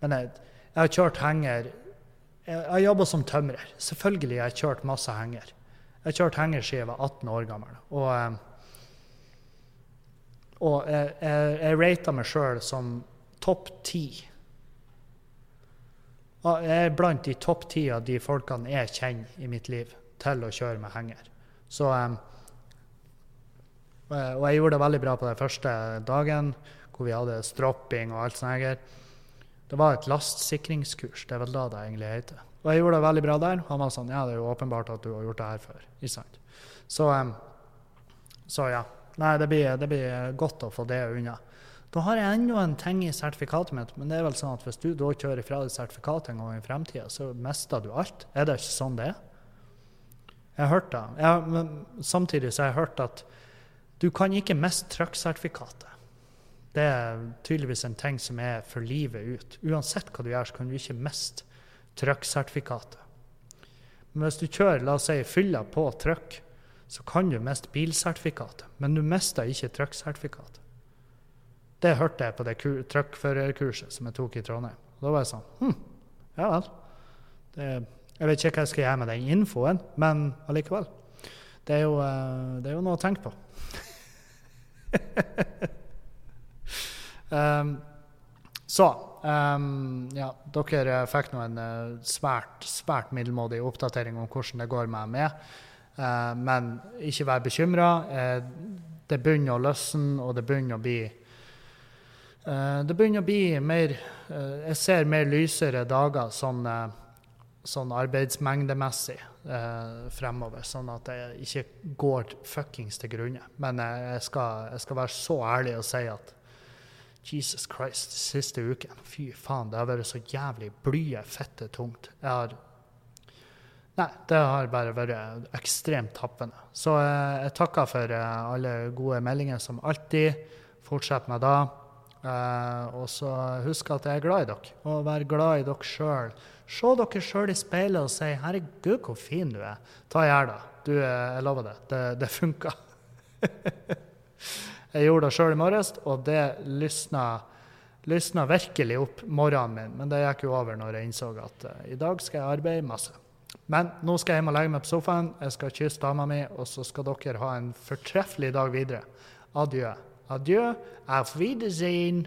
[SPEAKER 1] Men jeg, jeg har kjørt henger Jeg har jobba som tømrer. Selvfølgelig har jeg kjørt masse henger. Jeg har kjørt henger siden jeg var 18 år gammel. Og og jeg, jeg, jeg rater meg sjøl som topp ti. Jeg er blant de topp ti av de folkene jeg kjenner i mitt liv til å kjøre med henger. Så, um, og jeg gjorde det veldig bra på den første dagen, hvor vi hadde stropping og alt sånt. Det var et lastsikringskurs. Det er vel da det egentlig heter. Og jeg gjorde det veldig bra der. Han var sånn Ja, det er jo åpenbart at du har gjort det her før. Ikke sant? Så, um, så ja. Nei, det blir, det blir, godt å få det unna. Da har jeg enda en ting i sertifikatet mitt, men det er vel sånn at hvis du da kjører fra deg sertifikatet en gang i fremtida, så mister du alt. Er det ikke sånn det er? Jeg har hørt det. Jeg, men samtidig så har jeg hørt at du kan ikke miste trucksertifikatet. Det er tydeligvis en ting som er for livet ut. Uansett hva du gjør, så kan du ikke miste trucksertifikatet. Men hvis du kjører la oss si, fylla på truck, så kan du miste bilsertifikatet, men du mister ikke trucksertifikatet. Det hørte jeg på det truckførerkurset som jeg tok i Trondheim. Og da var jeg sånn hm, ja vel. Det, jeg vet ikke hva jeg skal gjøre med den infoen, men allikevel. Det er jo, eh, det er jo noe å tenke på. um, så um, ja, dere fikk nå en uh, svært, svært middelmådig oppdatering om hvordan det går med meg. Eh, men ikke vær bekymra. Eh, det begynner å løsne, og det begynner å bli eh, Det begynner å bli mer Jeg ser mer lysere dager sånn, sånn arbeidsmengdemessig fremover, sånn at jeg ikke går fuckings til grunne. Men jeg skal, jeg skal være så ærlig og si at Jesus Christ, siste uken, fy faen, det har vært så jævlig blye, fette tungt. Jeg har Nei, det har bare vært ekstremt tappende. Så eh, jeg takker for eh, alle gode meldinger som alltid. Fortsett med det. Eh, og så husk at jeg er glad i dere, og vær glad i dere sjøl. Se dere sjøl i speilet og si 'Herregud, hvor fin du er'. Ta gjør det. du, jeg lover det. Det, det funka. jeg gjorde det sjøl i morges, og det lysna, lysna virkelig opp morgenen min. Men det gikk jo over når jeg innså at uh, i dag skal jeg arbeide masse. Men nå skal jeg hjem og legge meg på sofaen, jeg skal kysse dama mi, og så skal dere ha en fortreffelig dag videre. Adjø. Adjø. Auf Wiedersehen.